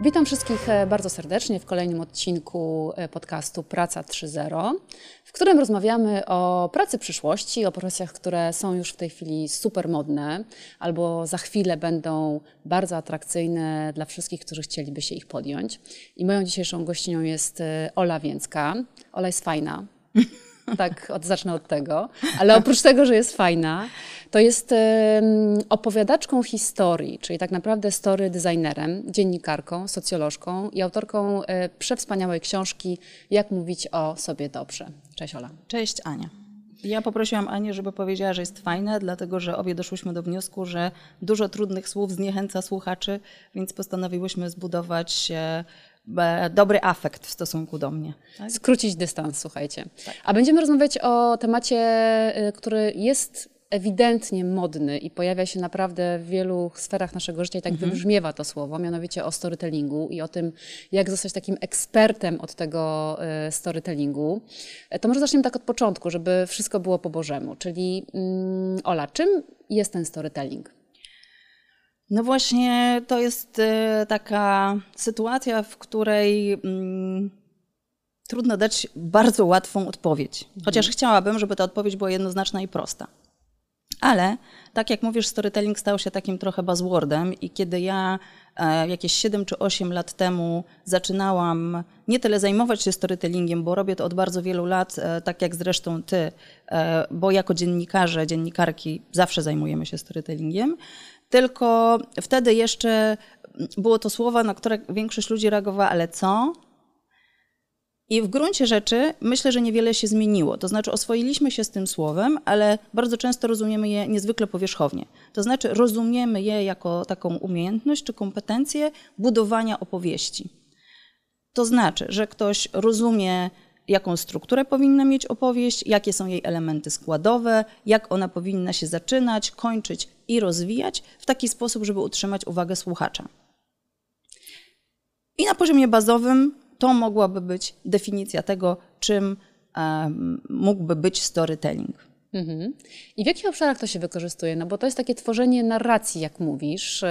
Witam wszystkich e, bardzo serdecznie w kolejnym odcinku e, podcastu Praca 3.0, w którym rozmawiamy o pracy przyszłości, o profesjach, które są już w tej chwili super modne albo za chwilę będą bardzo atrakcyjne dla wszystkich, którzy chcieliby się ich podjąć. I moją dzisiejszą gościnią jest e, Ola Więcka. Ola jest fajna. Tak, od, zacznę od tego. Ale oprócz tego, że jest fajna, to jest opowiadaczką historii, czyli tak naprawdę story designerem, dziennikarką, socjolożką i autorką e, przewspaniałej książki Jak mówić o sobie dobrze. Cześć Ola. Cześć Ania. Ja poprosiłam Anię, żeby powiedziała, że jest fajna, dlatego że obie doszłyśmy do wniosku, że dużo trudnych słów zniechęca słuchaczy, więc postanowiłyśmy zbudować dobry afekt w stosunku do mnie. Tak? Skrócić dystans, słuchajcie. Tak. A będziemy rozmawiać o temacie, y, który jest ewidentnie modny i pojawia się naprawdę w wielu sferach naszego życia i tak mhm. wybrzmiewa to słowo, mianowicie o storytellingu i o tym, jak zostać takim ekspertem od tego y, storytellingu. E, to może zaczniemy tak od początku, żeby wszystko było po Bożemu. Czyli mm, Ola, czym jest ten storytelling? No właśnie, to jest y, taka sytuacja, w której mm, trudno dać bardzo łatwą odpowiedź. Chociaż mhm. chciałabym, żeby ta odpowiedź była jednoznaczna i prosta. Ale tak jak mówisz, storytelling stał się takim trochę buzzwordem i kiedy ja e, jakieś 7 czy 8 lat temu zaczynałam nie tyle zajmować się storytellingiem, bo robię to od bardzo wielu lat, e, tak jak zresztą ty, e, bo jako dziennikarze, dziennikarki zawsze zajmujemy się storytellingiem, tylko wtedy jeszcze było to słowa, na które większość ludzi reagowała, ale co? I w gruncie rzeczy myślę, że niewiele się zmieniło. To znaczy, oswoiliśmy się z tym słowem, ale bardzo często rozumiemy je niezwykle powierzchownie. To znaczy, rozumiemy je jako taką umiejętność czy kompetencję budowania opowieści. To znaczy, że ktoś rozumie jaką strukturę powinna mieć opowieść, jakie są jej elementy składowe, jak ona powinna się zaczynać, kończyć i rozwijać w taki sposób, żeby utrzymać uwagę słuchacza. I na poziomie bazowym to mogłaby być definicja tego, czym um, mógłby być storytelling. Mhm. I w jakich obszarach to się wykorzystuje? No bo to jest takie tworzenie narracji, jak mówisz, yy,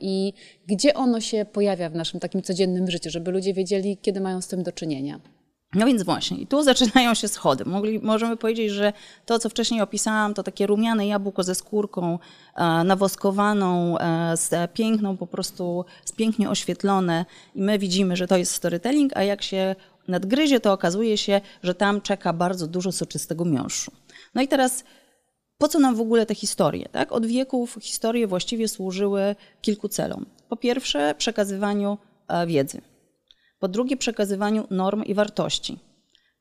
i gdzie ono się pojawia w naszym takim codziennym życiu, żeby ludzie wiedzieli, kiedy mają z tym do czynienia. No więc właśnie, i tu zaczynają się schody. Mogli, możemy powiedzieć, że to, co wcześniej opisałam, to takie rumiane jabłko ze skórką, e, nawoskowaną, e, z piękną, po prostu, z pięknie oświetlone i my widzimy, że to jest storytelling, a jak się nadgryzie, to okazuje się, że tam czeka bardzo dużo soczystego miąższu. No i teraz po co nam w ogóle te historie? Tak? Od wieków historie właściwie służyły kilku celom. Po pierwsze, przekazywaniu e, wiedzy po drugie przekazywaniu norm i wartości,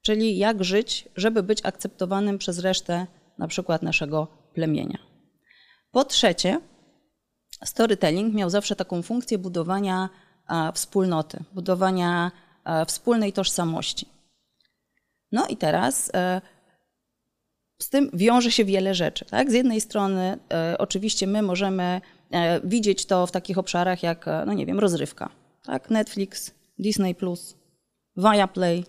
czyli jak żyć, żeby być akceptowanym przez resztę na przykład naszego plemienia. Po trzecie, storytelling miał zawsze taką funkcję budowania wspólnoty, budowania wspólnej tożsamości. No i teraz e, z tym wiąże się wiele rzeczy. Tak? Z jednej strony, e, oczywiście, my możemy e, widzieć to w takich obszarach jak, no nie wiem, rozrywka. Tak? Netflix, Disney+, Viaplay,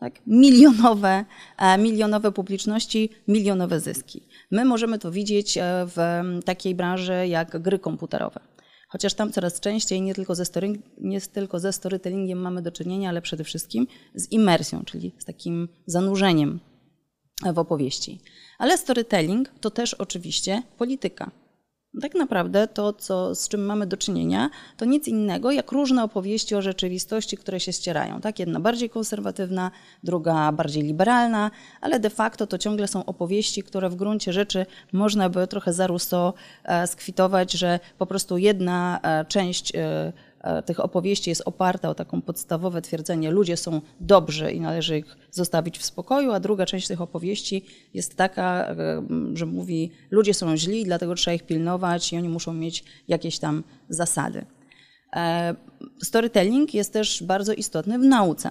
tak? milionowe, e, milionowe publiczności, milionowe zyski. My możemy to widzieć e, w takiej branży jak gry komputerowe. Chociaż tam coraz częściej nie tylko, ze story, nie tylko ze storytellingiem mamy do czynienia, ale przede wszystkim z imersją, czyli z takim zanurzeniem w opowieści. Ale storytelling to też oczywiście polityka. Tak naprawdę to, co, z czym mamy do czynienia, to nic innego jak różne opowieści o rzeczywistości, które się ścierają. Tak? Jedna bardziej konserwatywna, druga bardziej liberalna, ale de facto to ciągle są opowieści, które w gruncie rzeczy można by trochę za Rousseau e, skwitować, że po prostu jedna e, część E, tych opowieści jest oparta o taką podstawowe twierdzenie, ludzie są dobrzy i należy ich zostawić w spokoju, a druga część tych opowieści jest taka, e, że mówi, ludzie są źli, dlatego trzeba ich pilnować i oni muszą mieć jakieś tam zasady. E, storytelling jest też bardzo istotny w nauce.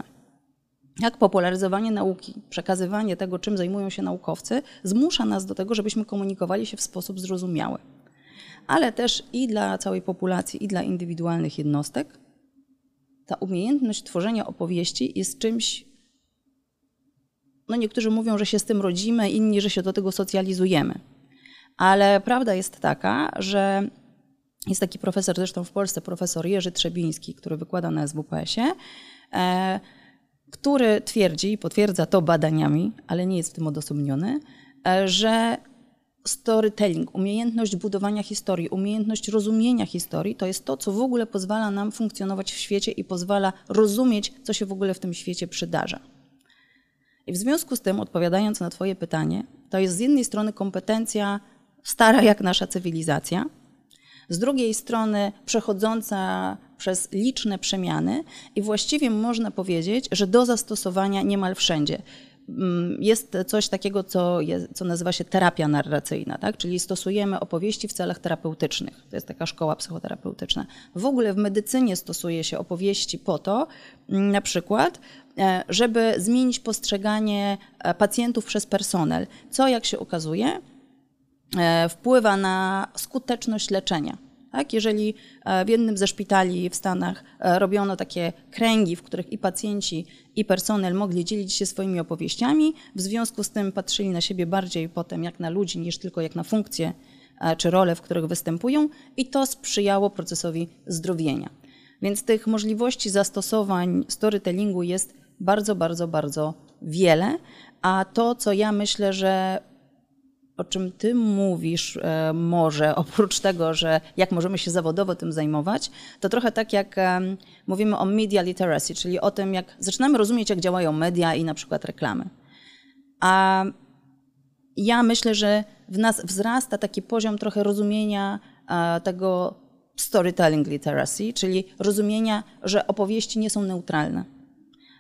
Jak popularyzowanie nauki, przekazywanie tego, czym zajmują się naukowcy, zmusza nas do tego, żebyśmy komunikowali się w sposób zrozumiały ale też i dla całej populacji, i dla indywidualnych jednostek, ta umiejętność tworzenia opowieści jest czymś, no niektórzy mówią, że się z tym rodzimy, inni, że się do tego socjalizujemy. Ale prawda jest taka, że Jest taki profesor zresztą w Polsce, profesor Jerzy Trzebiński, który wykłada na SWPS-ie, e, który twierdzi, potwierdza to badaniami, ale nie jest w tym odosobniony, e, że storytelling, umiejętność budowania historii, umiejętność rozumienia historii, to jest to, co w ogóle pozwala nam funkcjonować w świecie i pozwala rozumieć, co się w ogóle w tym świecie przydarza. I w związku z tym, odpowiadając na Twoje pytanie, to jest z jednej strony kompetencja stara jak nasza cywilizacja, z drugiej strony przechodząca przez liczne przemiany i właściwie można powiedzieć, że do zastosowania niemal wszędzie. Mm, jest coś takiego, co, jest, co nazywa się terapia narracyjna, tak? czyli stosujemy opowieści w celach terapeutycznych. To jest taka szkoła psychoterapeutyczna. W ogóle w medycynie stosuje się opowieści po to, mm, na przykład, e, żeby zmienić postrzeganie e, pacjentów przez personel, co jak się okazuje, e, wpływa na skuteczność leczenia. Tak? Jeżeli e, w jednym ze szpitali w Stanach e, robiono takie kręgi, w których i pacjenci, i personel mogli dzielić się swoimi opowieściami, w związku z tym patrzyli na siebie bardziej potem jak na ludzi, niż tylko jak na funkcje e, czy role, w których występują, i to sprzyjało procesowi zdrowienia. Więc tych możliwości zastosowań storytellingu jest bardzo, bardzo, bardzo wiele, a to, co ja myślę, że o czym ty mówisz e, może, oprócz tego, że jak możemy się zawodowo tym zajmować, to trochę tak jak mówimy o media literacy, czyli o tym, jak zaczynamy rozumieć, jak działają media i na przykład reklamy. A ja myślę, że w nas wzrasta taki poziom trochę rozumienia e, tego storytelling literacy, czyli rozumienia, że opowieści nie są neutralne,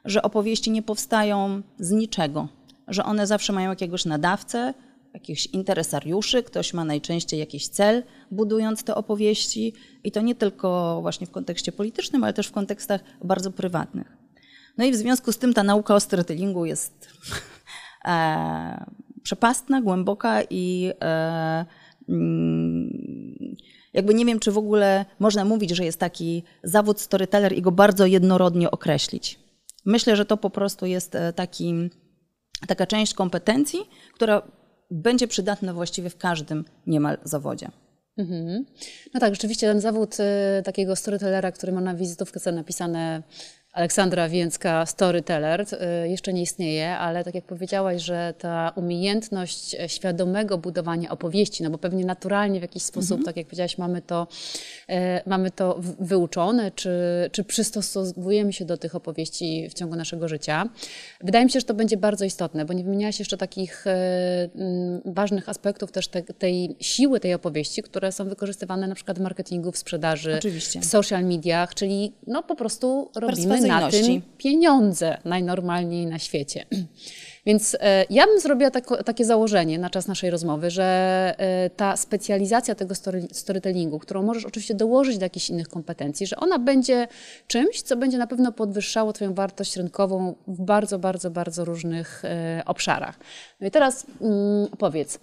że opowieści nie powstają z niczego, że one zawsze mają jakiegoś nadawcę, jakichś interesariuszy, ktoś ma najczęściej jakiś cel, budując te opowieści i to nie tylko właśnie w kontekście politycznym, ale też w kontekstach bardzo prywatnych. No i w związku z tym ta nauka o storytellingu jest e, przepastna, głęboka i e, mm, jakby nie wiem, czy w ogóle można mówić, że jest taki zawód storyteller i go bardzo jednorodnie określić. Myślę, że to po prostu jest e, taki, taka część kompetencji, która będzie przydatne właściwie w każdym niemal zawodzie. Mhm. No tak, rzeczywiście ten zawód y, takiego storytellera, który ma na wizytówce napisane Aleksandra Więcka, storyteller, y, jeszcze nie istnieje, ale tak jak powiedziałaś, że ta umiejętność świadomego budowania opowieści, no bo pewnie naturalnie w jakiś sposób, mhm. tak jak powiedziałaś, mamy to, e, mamy to wyuczone, czy, czy przystosowujemy się do tych opowieści w ciągu naszego życia. Wydaje mi się, że to będzie bardzo istotne, bo nie wymieniałaś jeszcze takich e, ważnych aspektów też te, tej siły tej opowieści, które są wykorzystywane na przykład w marketingu, w sprzedaży, Oczywiście. w social mediach, czyli no po prostu robimy na tym pieniądze najnormalniej na świecie. Więc e, ja bym zrobiła tako, takie założenie na czas naszej rozmowy, że e, ta specjalizacja tego story, storytellingu, którą możesz oczywiście dołożyć do jakichś innych kompetencji, że ona będzie czymś, co będzie na pewno podwyższało Twoją wartość rynkową w bardzo, bardzo, bardzo różnych e, obszarach. No i teraz mm, powiedz,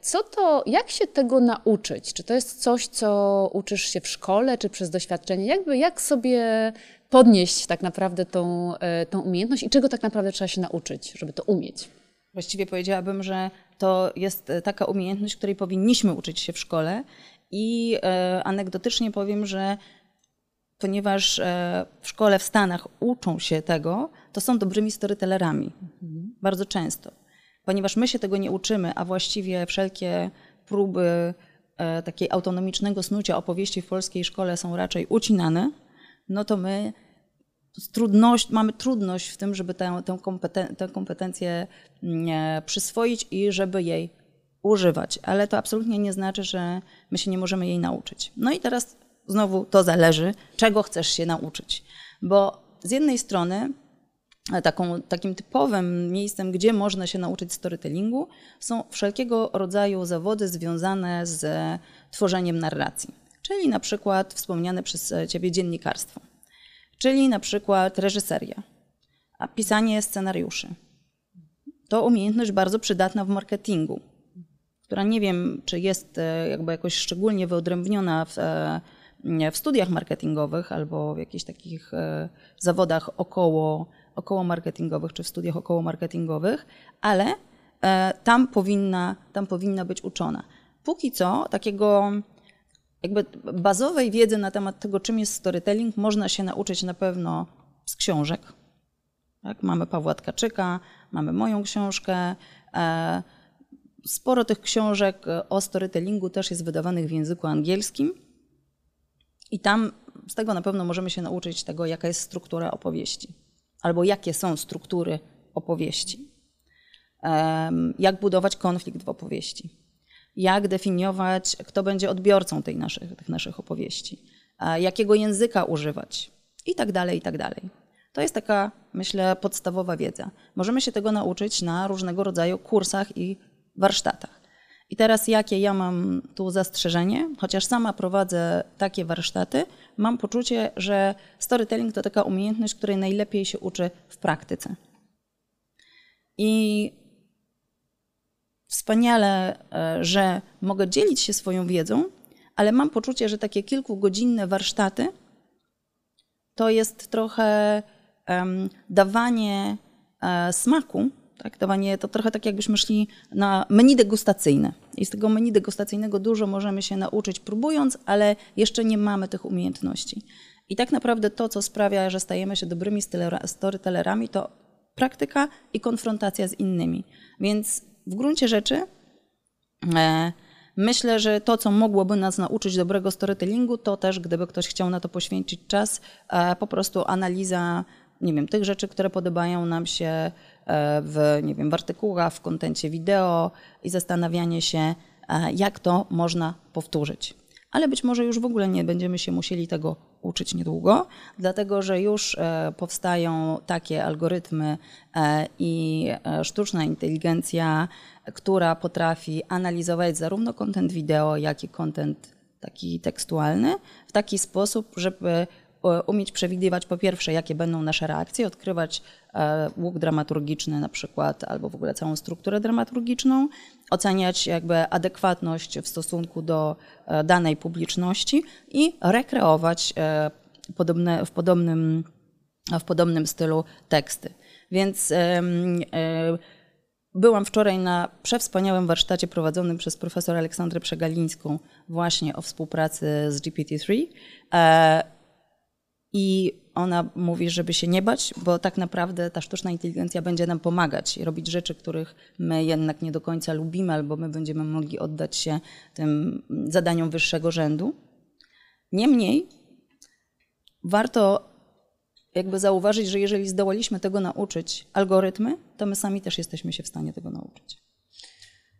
co to, jak się tego nauczyć? Czy to jest coś, co uczysz się w szkole, czy przez doświadczenie? Jakby, jak sobie podnieść tak naprawdę tą, e, tą umiejętność i czego tak naprawdę trzeba się nauczyć, żeby to umieć? Właściwie powiedziałabym, że to jest e, taka umiejętność, której powinniśmy uczyć się w szkole i e, anegdotycznie powiem, że ponieważ e, w szkole w Stanach uczą się tego, to są dobrymi storytellerami. Mhm. Bardzo często ponieważ my się tego nie uczymy, a właściwie wszelkie próby e, takiej autonomicznego snucia opowieści w polskiej szkole są raczej ucinane, no to my trudność, mamy trudność w tym, żeby tę, tę, kompeten tę kompetencję mm, e, przyswoić i żeby jej używać. Ale to absolutnie nie znaczy, że my się nie możemy jej nauczyć. No i teraz znowu to zależy, czego chcesz się nauczyć. Bo z jednej strony Taką, takim typowym miejscem, gdzie można się nauczyć storytellingu, są wszelkiego rodzaju zawody związane z tworzeniem narracji. Czyli na przykład wspomniane przez Ciebie dziennikarstwo, czyli na przykład reżyseria, a pisanie scenariuszy. To umiejętność bardzo przydatna w marketingu, która nie wiem, czy jest e, jakby jakoś szczególnie wyodrębniona w, e, w studiach marketingowych albo w jakichś takich e, zawodach około około marketingowych czy w studiach około marketingowych, ale tam powinna, tam powinna być uczona. Póki co takiego jakby bazowej wiedzy na temat tego, czym jest storytelling, można się nauczyć na pewno z książek. Tak? Mamy Pawła Tkaczyka, mamy moją książkę. E, sporo tych książek o storytellingu też jest wydawanych w języku angielskim. I tam z tego na pewno możemy się nauczyć tego, jaka jest struktura opowieści, albo jakie są struktury opowieści. Jak budować konflikt w opowieści, jak definiować, kto będzie odbiorcą tej naszych, tych naszych opowieści, jakiego języka używać i tak dalej, i tak dalej. To jest taka, myślę, podstawowa wiedza. Możemy się tego nauczyć na różnego rodzaju kursach i warsztatach. I teraz jakie ja mam tu zastrzeżenie, chociaż sama prowadzę takie warsztaty, mam poczucie, że storytelling to taka umiejętność, której najlepiej się uczy w praktyce. I wspaniale, e, że mogę dzielić się swoją wiedzą, ale mam poczucie, że takie kilkugodzinne warsztaty to jest trochę um, dawanie um, smaku tak, dawanie to trochę tak, jakbyśmy szli na menu degustacyjne. I z tego menu degustacyjnego dużo możemy się nauczyć próbując, ale jeszcze nie mamy tych umiejętności. I tak naprawdę to, co sprawia, że stajemy się dobrymi storytellerami, to praktyka i konfrontacja z innymi. Więc w gruncie rzeczy e, myślę, że to, co mogłoby nas nauczyć dobrego storytellingu, to też, gdyby ktoś chciał na to poświęcić czas, e, po prostu analiza nie wiem, tych rzeczy, które podobają nam się e, w, nie wiem, w artykułach, w kontencie wideo i zastanawianie się, jak to można powtórzyć. Ale być może już w ogóle nie będziemy się musieli tego uczyć niedługo, dlatego że już e, powstają takie algorytmy i sztuczna inteligencja, która potrafi analizować zarówno kontent wideo, jak i kontent taki tekstualny w taki sposób, żeby umieć przewidywać po pierwsze, jakie będą nasze reakcje, odkrywać e, łuk dramaturgiczny na przykład, albo w ogóle całą strukturę dramaturgiczną, oceniać jakby adekwatność w stosunku do e, danej publiczności i rekreować e, podobne, w, podobnym, w podobnym stylu teksty. Więc Byłam wczoraj na przewspaniałym warsztacie prowadzonym przez profesor Aleksandrę Przegalińską właśnie o współpracy z GPT-3. I ona mówi, żeby się nie bać, bo tak naprawdę ta sztuczna inteligencja będzie nam pomagać robić rzeczy, których my jednak nie do końca lubimy, albo my będziemy mogli oddać się tym zadaniom wyższego rzędu. Niemniej warto jakby zauważyć, że jeżeli zdołaliśmy tego nauczyć algorytmy, to my sami też jesteśmy się w stanie tego nauczyć.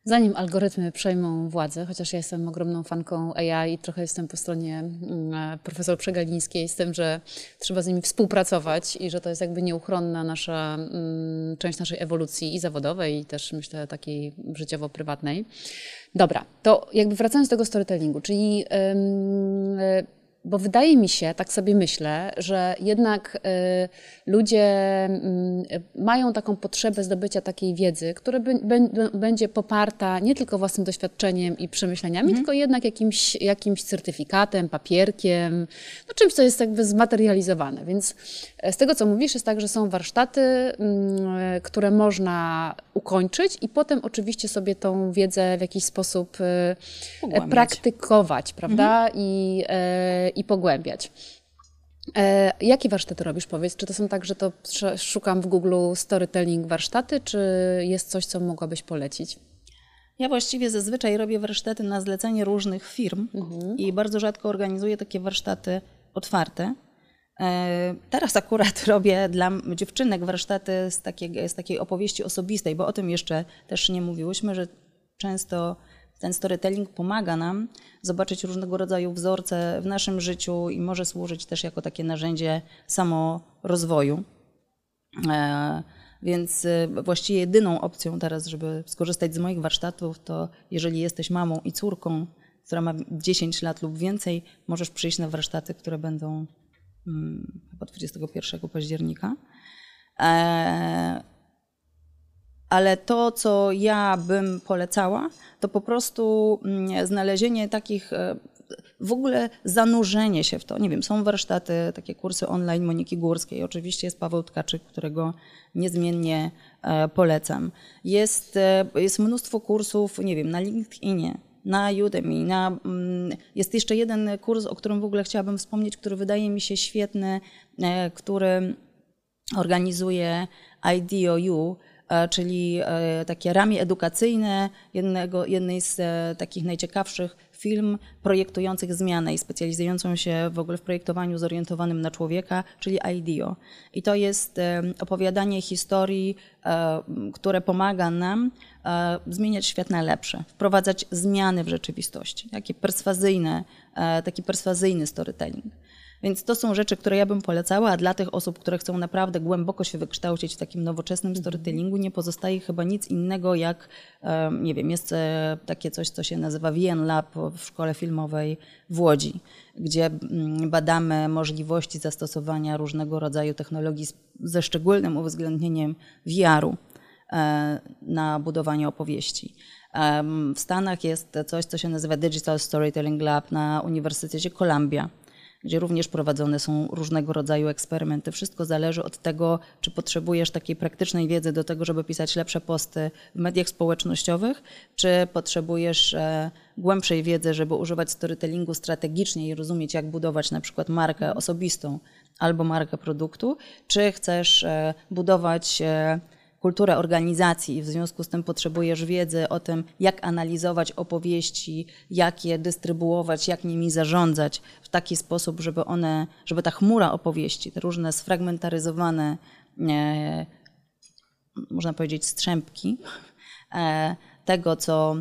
Zanim algorytmy przejmą władzę, chociaż ja jestem ogromną fanką AI i trochę jestem po stronie mm, profesor Przegalińskiej z tym, że trzeba z nimi współpracować i że to jest jakby nieuchronna nasza mm, część naszej ewolucji i zawodowej i też myślę takiej życiowo-prywatnej. Dobra, to jakby wracając do tego storytellingu, czyli yy, bo wydaje mi się, tak sobie myślę, że jednak y, ludzie y, mają taką potrzebę zdobycia takiej wiedzy, która będzie poparta nie tylko własnym doświadczeniem i przemyśleniami, mhm. tylko jednak jakimś, jakimś certyfikatem, papierkiem, no czymś, co jest jakby zmaterializowane. Więc e, z tego, co mówisz, jest tak, że są warsztaty, y, które można ukończyć i potem oczywiście sobie tą wiedzę w jakiś sposób e, praktykować, prawda? Mhm. I, e, i pogłębiać. E, jakie warsztaty robisz, powiedz? Czy to są tak, że to szukam w Google storytelling warsztaty, czy jest coś, co mogłabyś polecić? Ja właściwie zazwyczaj robię warsztaty na zlecenie różnych firm mhm. i bardzo rzadko organizuję takie warsztaty otwarte. E, teraz akurat robię dla dziewczynek warsztaty z takiej, z takiej opowieści osobistej, bo o tym jeszcze też nie mówiłyśmy, że często ten storytelling pomaga nam zobaczyć różnego rodzaju wzorce w naszym życiu i może służyć też jako takie narzędzie samorozwoju. E, więc e, właściwie jedyną opcją teraz, żeby skorzystać z moich warsztatów, to jeżeli jesteś mamą i córką, która ma 10 lat lub więcej, możesz przyjść na warsztaty, które będą hmm, chyba 21 października. E, ale to, co ja bym polecała, to po prostu mm, znalezienie takich, e, w ogóle zanurzenie się w to. Nie wiem, są warsztaty, takie kursy online Moniki Górskiej, oczywiście jest Paweł Tkaczyk, którego niezmiennie e, polecam. Jest, e, jest mnóstwo kursów, nie wiem, na LinkedInie, na Udemy, na, mm, Jest jeszcze jeden kurs, o którym w ogóle chciałabym wspomnieć, który wydaje mi się świetny, który organizuje IDOU, czyli e, takie ramię edukacyjne jednego, jednej z takich najciekawszych firm projektujących zmianę i specjalizującą się w ogóle w projektowaniu zorientowanym na człowieka, czyli IDEO. I to jest opowiadanie historii, które pomaga nam zmieniać świat na lepsze, wprowadzać zmiany w rzeczywistości, takie perswazyjne, taki perswazyjny storytelling. Więc to są rzeczy, które ja bym polecała, a dla tych osób, które chcą naprawdę głęboko się wykształcić w takim nowoczesnym storytellingu, nie pozostaje chyba nic innego jak, nie wiem, jest e, takie coś, co się nazywa VN Lab w szkole filmowej w Łodzi, gdzie mm, badamy możliwości zastosowania różnego rodzaju technologii ze szczególnym uwzględnieniem VR-u e, na budowanie opowieści. W Stanach jest coś, co się nazywa Digital Storytelling Lab na Uniwersytecie Columbia gdzie również prowadzone są różnego rodzaju eksperymenty. Wszystko zależy od tego, czy potrzebujesz takiej praktycznej wiedzy do tego, żeby pisać lepsze posty w mediach społecznościowych, czy potrzebujesz e, głębszej wiedzy, żeby używać storytellingu strategicznie i rozumieć, jak budować na przykład markę osobistą albo markę produktu, czy chcesz e, budować e, kulturę organizacji i w związku z tym potrzebujesz wiedzy o tym, jak analizować opowieści, jak je dystrybuować, jak nimi zarządzać w taki sposób, żeby one, żeby ta chmura opowieści, te różne sfragmentaryzowane, e, można powiedzieć, strzępki e, tego, co,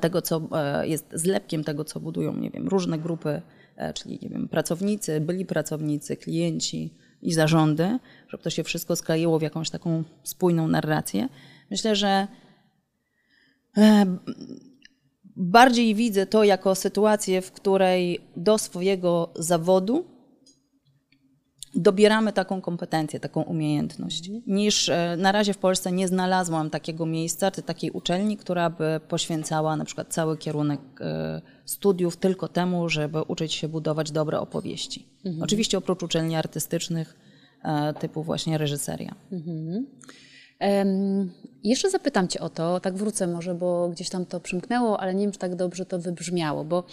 tego, co e, jest zlepkiem tego, co budują, nie wiem, różne grupy, e, czyli nie wiem, pracownicy, byli pracownicy, klienci, i zarządy, żeby to się wszystko skleiło w jakąś taką spójną narrację. Myślę, że e, bardziej widzę to jako sytuację, w której do swojego zawodu dobieramy taką kompetencję, taką umiejętność, niż e, na razie w Polsce nie znalazłam takiego miejsca, czy takiej uczelni, która by poświęcała na przykład cały kierunek e, studiów tylko temu, żeby uczyć się budować dobre opowieści. Mhm. Oczywiście oprócz uczelni artystycznych typu właśnie reżyseria. Mhm. Jeszcze zapytam Cię o to, tak wrócę może, bo gdzieś tam to przymknęło, ale nie wiem, czy tak dobrze to wybrzmiało, bo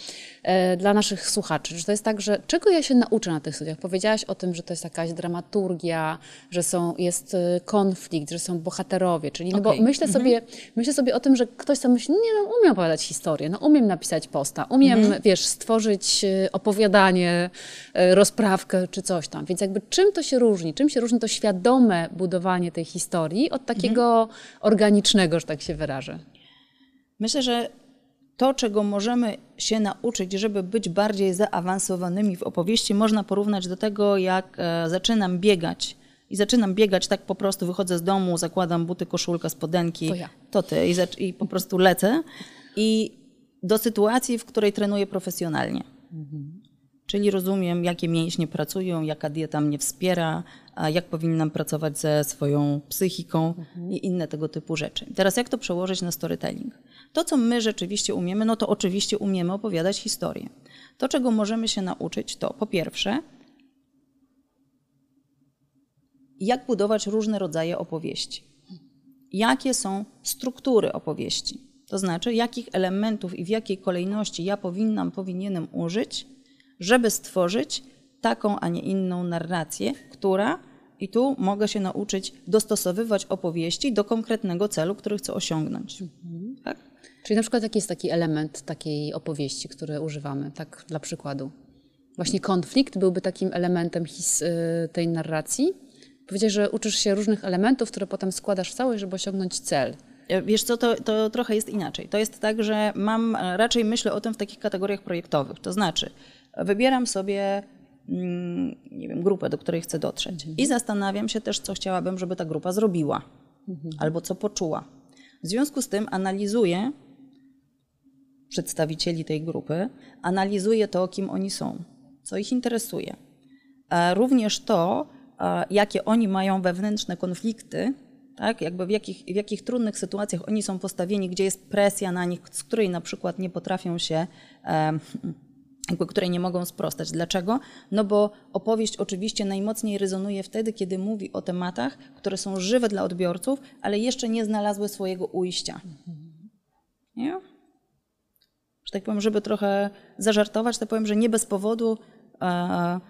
e, dla naszych słuchaczy, że to jest tak, że czego ja się nauczę na tych studiach? Powiedziałaś o tym, że to jest jakaś dramaturgia, że są, jest e, konflikt, że są bohaterowie, czyli no okay. bo myślę, mhm. sobie, myślę sobie o tym, że ktoś tam myśli, nie no, umiem opowiadać historię, no umiem napisać posta, umiem, mhm. wiesz, stworzyć e, opowiadanie, e, rozprawkę czy coś tam, więc jakby czym to się różni? Czym się różni to świadome budowanie tej historii od takiego mhm organicznego, że tak się wyrażę? Myślę, że to, czego możemy się nauczyć, żeby być bardziej zaawansowanymi w opowieści, można porównać do tego, jak e, zaczynam biegać. I zaczynam biegać tak po prostu, wychodzę z domu, zakładam buty, koszulka, spodenki, to, ja. to ty, i, i po prostu lecę. I do sytuacji, w której trenuję profesjonalnie. Mhm. Czyli rozumiem, jakie mięśnie pracują, jaka dieta mnie wspiera, jak powinnam pracować ze swoją psychiką mhm. i inne tego typu rzeczy. Teraz jak to przełożyć na storytelling? To, co my rzeczywiście umiemy, no to oczywiście umiemy opowiadać historię. To, czego możemy się nauczyć, to po pierwsze, jak budować różne rodzaje opowieści. Jakie są struktury opowieści? To znaczy, jakich elementów i w jakiej kolejności ja powinnam, powinienem użyć, żeby stworzyć taką, a nie inną narrację, która, i tu mogę się nauczyć dostosowywać opowieści do konkretnego celu, który chcę osiągnąć. Mhm. Tak? Czyli na przykład jaki jest taki element takiej opowieści, który używamy, tak dla przykładu? Właśnie konflikt byłby takim elementem his, y, tej narracji. Powiedziałeś, że uczysz się różnych elementów, które potem składasz w całość, żeby osiągnąć cel. E, wiesz co, to, to trochę jest inaczej. To jest tak, że mam, raczej myślę o tym w takich kategoriach projektowych. To znaczy, wybieram sobie mm, nie wiem, grupę, do której chcę dotrzeć mhm. i zastanawiam się też, co chciałabym, żeby ta grupa zrobiła mhm. albo co poczuła. W związku z tym analizuję przedstawicieli tej grupy, analizuję to, kim oni są, co ich interesuje. Również to, jakie oni mają wewnętrzne konflikty, tak? jakby w jakich, w jakich trudnych sytuacjach oni są postawieni, gdzie jest presja na nich, z której na przykład nie potrafią się jakby, której nie mogą sprostać. Dlaczego? No bo opowieść oczywiście najmocniej rezonuje wtedy, kiedy mówi o tematach, które są żywe dla odbiorców, ale jeszcze nie znalazły swojego ujścia. Nie? Że tak powiem, żeby trochę zażartować, to powiem, że nie bez powodu e,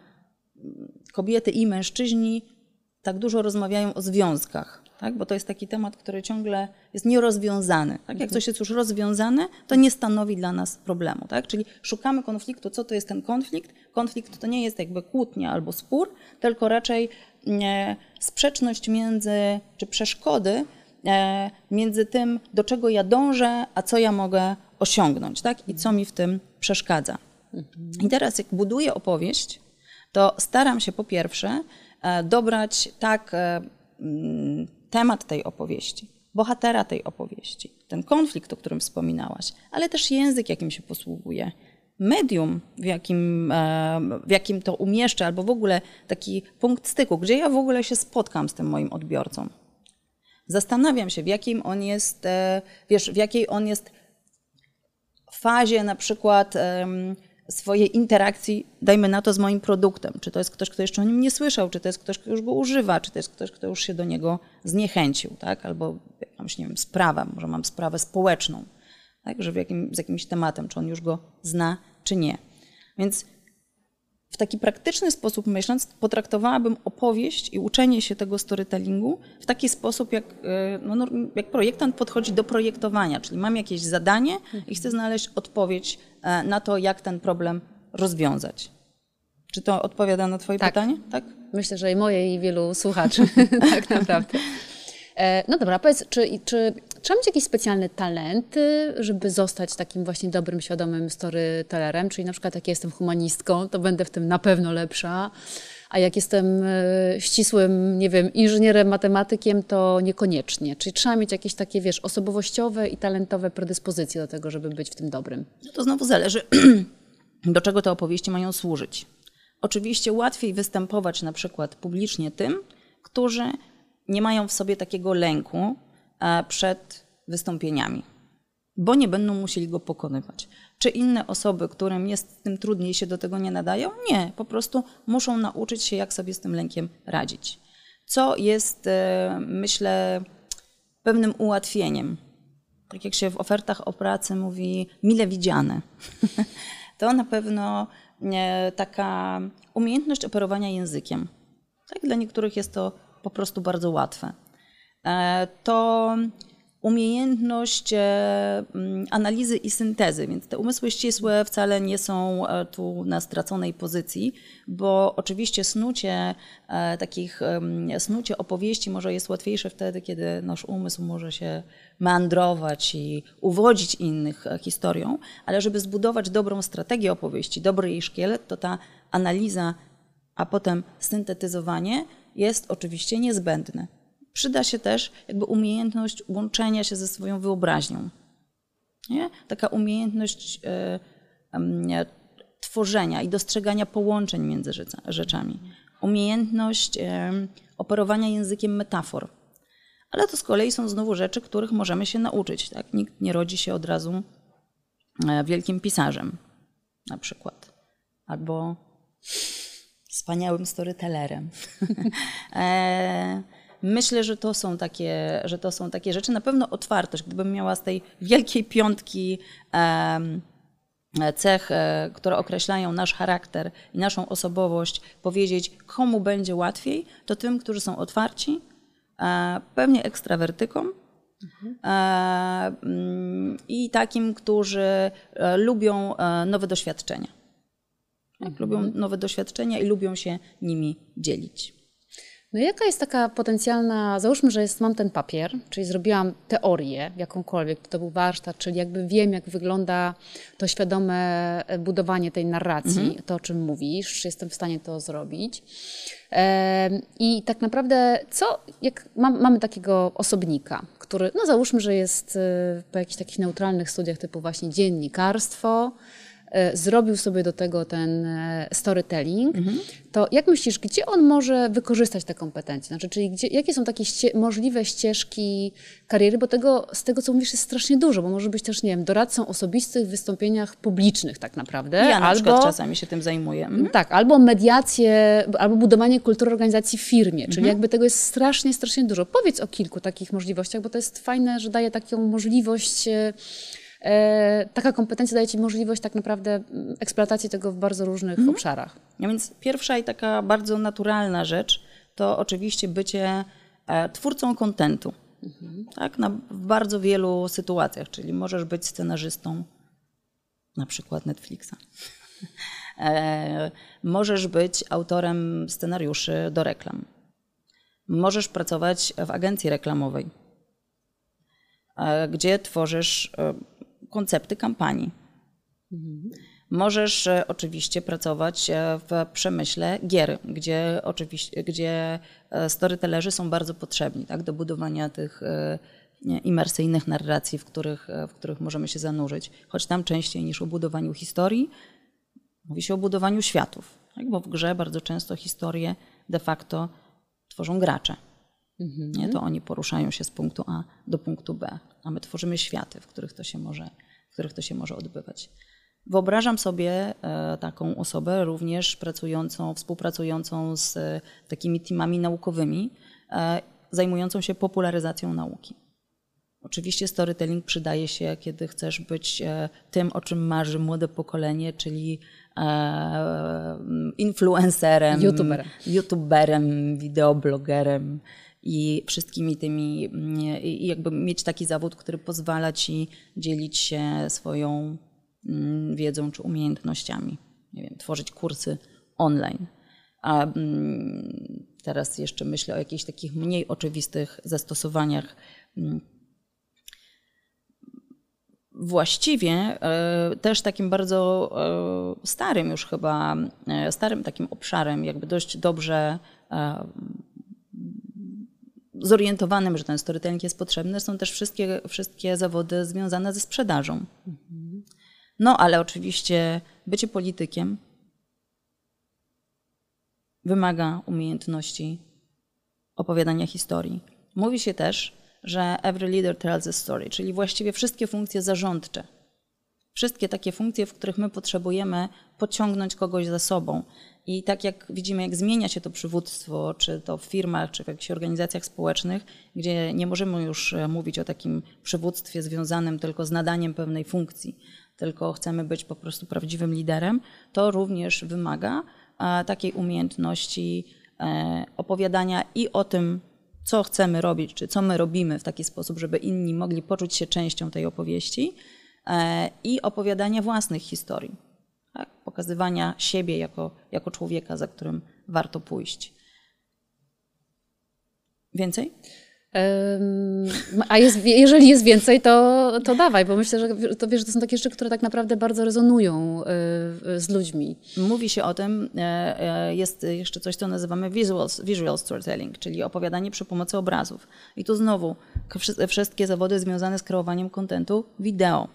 kobiety i mężczyźni tak dużo rozmawiają o związkach, tak? bo to jest taki temat, który ciągle jest nierozwiązany. Tak? Jak coś jest już rozwiązane, to nie stanowi dla nas problemu. Tak? Czyli szukamy konfliktu. Co to jest ten konflikt? Konflikt to nie jest jakby kłótnia albo spór, tylko raczej e, sprzeczność między, czy przeszkody e, między tym, do czego ja dążę, a co ja mogę osiągnąć tak? i co mi w tym przeszkadza. I teraz jak buduję opowieść, to staram się po pierwsze e, dobrać tak mm, temat tej opowieści, bohatera tej opowieści, ten konflikt, o którym wspominałaś, ale też język, jakim się posługuje, medium, w jakim, e, w jakim to umieszczę, albo w ogóle taki punkt styku, gdzie ja w ogóle się spotkam z tym moim odbiorcą. Zastanawiam się, w jakim on jest, wiesz, w jakiej on jest fazie na przykład swojej interakcji, dajmy na to, z moim produktem. Czy to jest ktoś, kto jeszcze o nim nie słyszał, czy to jest ktoś, kto już go używa, czy to jest ktoś, kto już się do niego zniechęcił, tak? Albo jakąś, nie wiem, sprawę, może mam sprawę społeczną, tak? Że jakim, z jakimś tematem, czy on już go zna, czy nie. Więc w taki praktyczny sposób myśląc, potraktowałabym opowieść i uczenie się tego storytellingu w taki sposób, jak, e, no, jak projektant podchodzi do projektowania, czyli mam jakieś zadanie i chcę znaleźć odpowiedź na to, jak ten problem rozwiązać. Czy to odpowiada na Twoje tak. pytanie? Tak. Myślę, że i moje, i wielu słuchaczy, tak naprawdę. E, no dobra, powiedz, czy, czy trzeba mieć jakieś specjalne talenty, żeby zostać takim właśnie dobrym, świadomym storytellerem? Czyli na przykład jak jestem humanistką, to będę w tym na pewno lepsza, a jak jestem e, ścisłym, nie wiem, inżynierem, matematykiem, to niekoniecznie. Czyli trzeba mieć jakieś takie, wiesz, osobowościowe i talentowe predyspozycje do tego, żeby być w tym dobrym. No to znowu zależy, do czego te opowieści mają służyć. Oczywiście łatwiej występować na przykład publicznie tym, którzy nie mają w sobie takiego lęku e, przed wystąpieniami, bo nie będą musieli go pokonywać. Czy inne osoby, którym jest z tym trudniej, się do tego nie nadają? Nie, po prostu muszą nauczyć się, jak sobie z tym lękiem radzić. Co jest, e, myślę, pewnym ułatwieniem. Tak jak się w ofertach o pracę mówi, mile widziane. to na pewno e, taka umiejętność operowania językiem. Tak, dla niektórych jest to po prostu bardzo łatwe. E, to umiejętność e, mm, analizy i syntezy, więc te umysły ścisłe wcale nie są e, tu na straconej pozycji, bo oczywiście snucie takich, snucie opowieści może jest łatwiejsze wtedy, kiedy nasz umysł może się meandrować i uwodzić innych historią, ale żeby zbudować dobrą strategię opowieści, dobry jej szkielet, to ta analiza, a potem syntetyzowanie jest oczywiście niezbędne. Przyda się też jakby umiejętność łączenia się ze swoją wyobraźnią. Nie? Taka umiejętność y, tworzenia i dostrzegania połączeń między rzeczami. Umiejętność y, operowania językiem metafor. Ale to z kolei są znowu rzeczy, których możemy się nauczyć. Tak? Nikt nie rodzi się od razu e, wielkim pisarzem, na przykład. Albo wspaniałym storytellerem. Myślę, że to, są takie, że to są takie rzeczy. Na pewno otwartość. Gdybym miała z tej wielkiej piątki cech, e, które określają nasz charakter i naszą osobowość, powiedzieć, komu będzie łatwiej, to tym, którzy są otwarci, e, pewnie ekstrawertykom, mhm. I takim, którzy lubią nowe doświadczenia. Tak, lubią mhm. nowe doświadczenia i lubią się nimi dzielić. No jaka jest taka potencjalna, załóżmy, że jest, mam ten papier, czyli zrobiłam teorię jakąkolwiek, to był warsztat, czyli jakby wiem, jak wygląda to świadome e, budowanie tej narracji, mhm. to o czym mówisz, jestem w stanie to zrobić. I tak naprawdę, co, jak mam, mamy takiego osobnika, który, no załóżmy, że jest e, po jakichś takich neutralnych studiach typu właśnie dziennikarstwo, zrobił sobie do tego ten e, storytelling, mhm. to jak myślisz, gdzie on może wykorzystać te kompetencje? Znaczy, czyli gdzie, jakie są takie ście możliwe ścieżki kariery? Bo tego, z tego, co mówisz, jest strasznie dużo, bo może być też, nie wiem, doradcą osobistych w wystąpieniach publicznych tak naprawdę. Ja na albo, przykład czasami się tym zajmuję. Mhm. Tak, albo mediację, albo budowanie kultury organizacji w firmie, czyli mhm. jakby tego jest strasznie, strasznie dużo. Powiedz o kilku takich możliwościach, bo to jest fajne, że daje taką możliwość e, e, taka kompetencja daje Ci możliwość tak naprawdę mm, eksploatacji tego w bardzo różnych Mhm. obszarach. A więc pierwsza i taka bardzo naturalna rzecz to oczywiście bycie e, twórcą kontentu. Tak, na, w bardzo wielu sytuacjach, czyli możesz być scenarzystą, na przykład Netflixa. E, możesz być autorem scenariuszy do reklam. Możesz pracować w agencji reklamowej, e, gdzie tworzysz e, koncepty kampanii. Możesz e, oczywiście pracować e, w przemyśle gier, gdzie, oczywiście, gdzie e, storytellerzy są bardzo potrzebni tak, do budowania tych imersyjnych narracji, w których, w których możemy się zanurzyć. Choć tam częściej niż o budowaniu historii, mówi się o budowaniu światów, tak, bo w grze bardzo często historie de facto tworzą gracze. Nie, to oni poruszają się z punktu A do punktu B, a my tworzymy światy, w których to się może, w których to się może odbywać. Wyobrażam sobie e, taką osobę również pracującą, współpracującą z e, takimi teamami naukowymi, e, zajmującą się popularyzacją nauki. Oczywiście storytelling przydaje się, kiedy chcesz być tym, o czym marzy młode pokolenie, czyli influencerem, YouTuberem. youtuberem, wideoblogerem i wszystkimi tymi, mm, i jakby mieć taki zawód, który pozwala ci dzielić się swoją mm, wiedzą czy umiejętnościami. Nie wiem, tworzyć kursy online. A mm, teraz jeszcze myślę o jakichś takich mniej oczywistych zastosowaniach. Właściwie e, też takim bardzo e, starym już chyba, e, starym takim obszarem, jakby dość dobrze zorientowanym, że ten storytelling jest potrzebny, są też wszystkie, wszystkie zawody związane ze sprzedażą. No ale oczywiście bycie politykiem wymaga umiejętności opowiadania historii. Mówi się też, że every leader tells a story, czyli właściwie wszystkie funkcje zarządcze. Wszystkie takie funkcje, w których my potrzebujemy pociągnąć kogoś za sobą. I tak jak widzimy, jak zmienia się to przywództwo, czy to w firmach, czy w jakichś organizacjach społecznych, gdzie nie możemy już e, mówić o takim przywództwie związanym tylko z nadaniem pewnej funkcji, tylko chcemy być po prostu prawdziwym liderem, to również wymaga e, takiej umiejętności e, opowiadania i o tym, co chcemy robić, czy co my robimy w taki sposób, żeby inni mogli poczuć się częścią tej opowieści i opowiadania własnych historii. Tak? Pokazywania siebie jako, jako człowieka, za którym warto pójść. Więcej? A jest, jeżeli jest więcej, to, to dawaj, bo myślę, że to, wiesz, to są takie rzeczy, które tak naprawdę bardzo rezonują y, z ludźmi. Mówi się o tym, e, e, jest jeszcze coś, co nazywamy visual, visual storytelling, czyli opowiadanie przy pomocy obrazów. I tu znowu wszystkie zawody związane z kreowaniem kontentu wideo.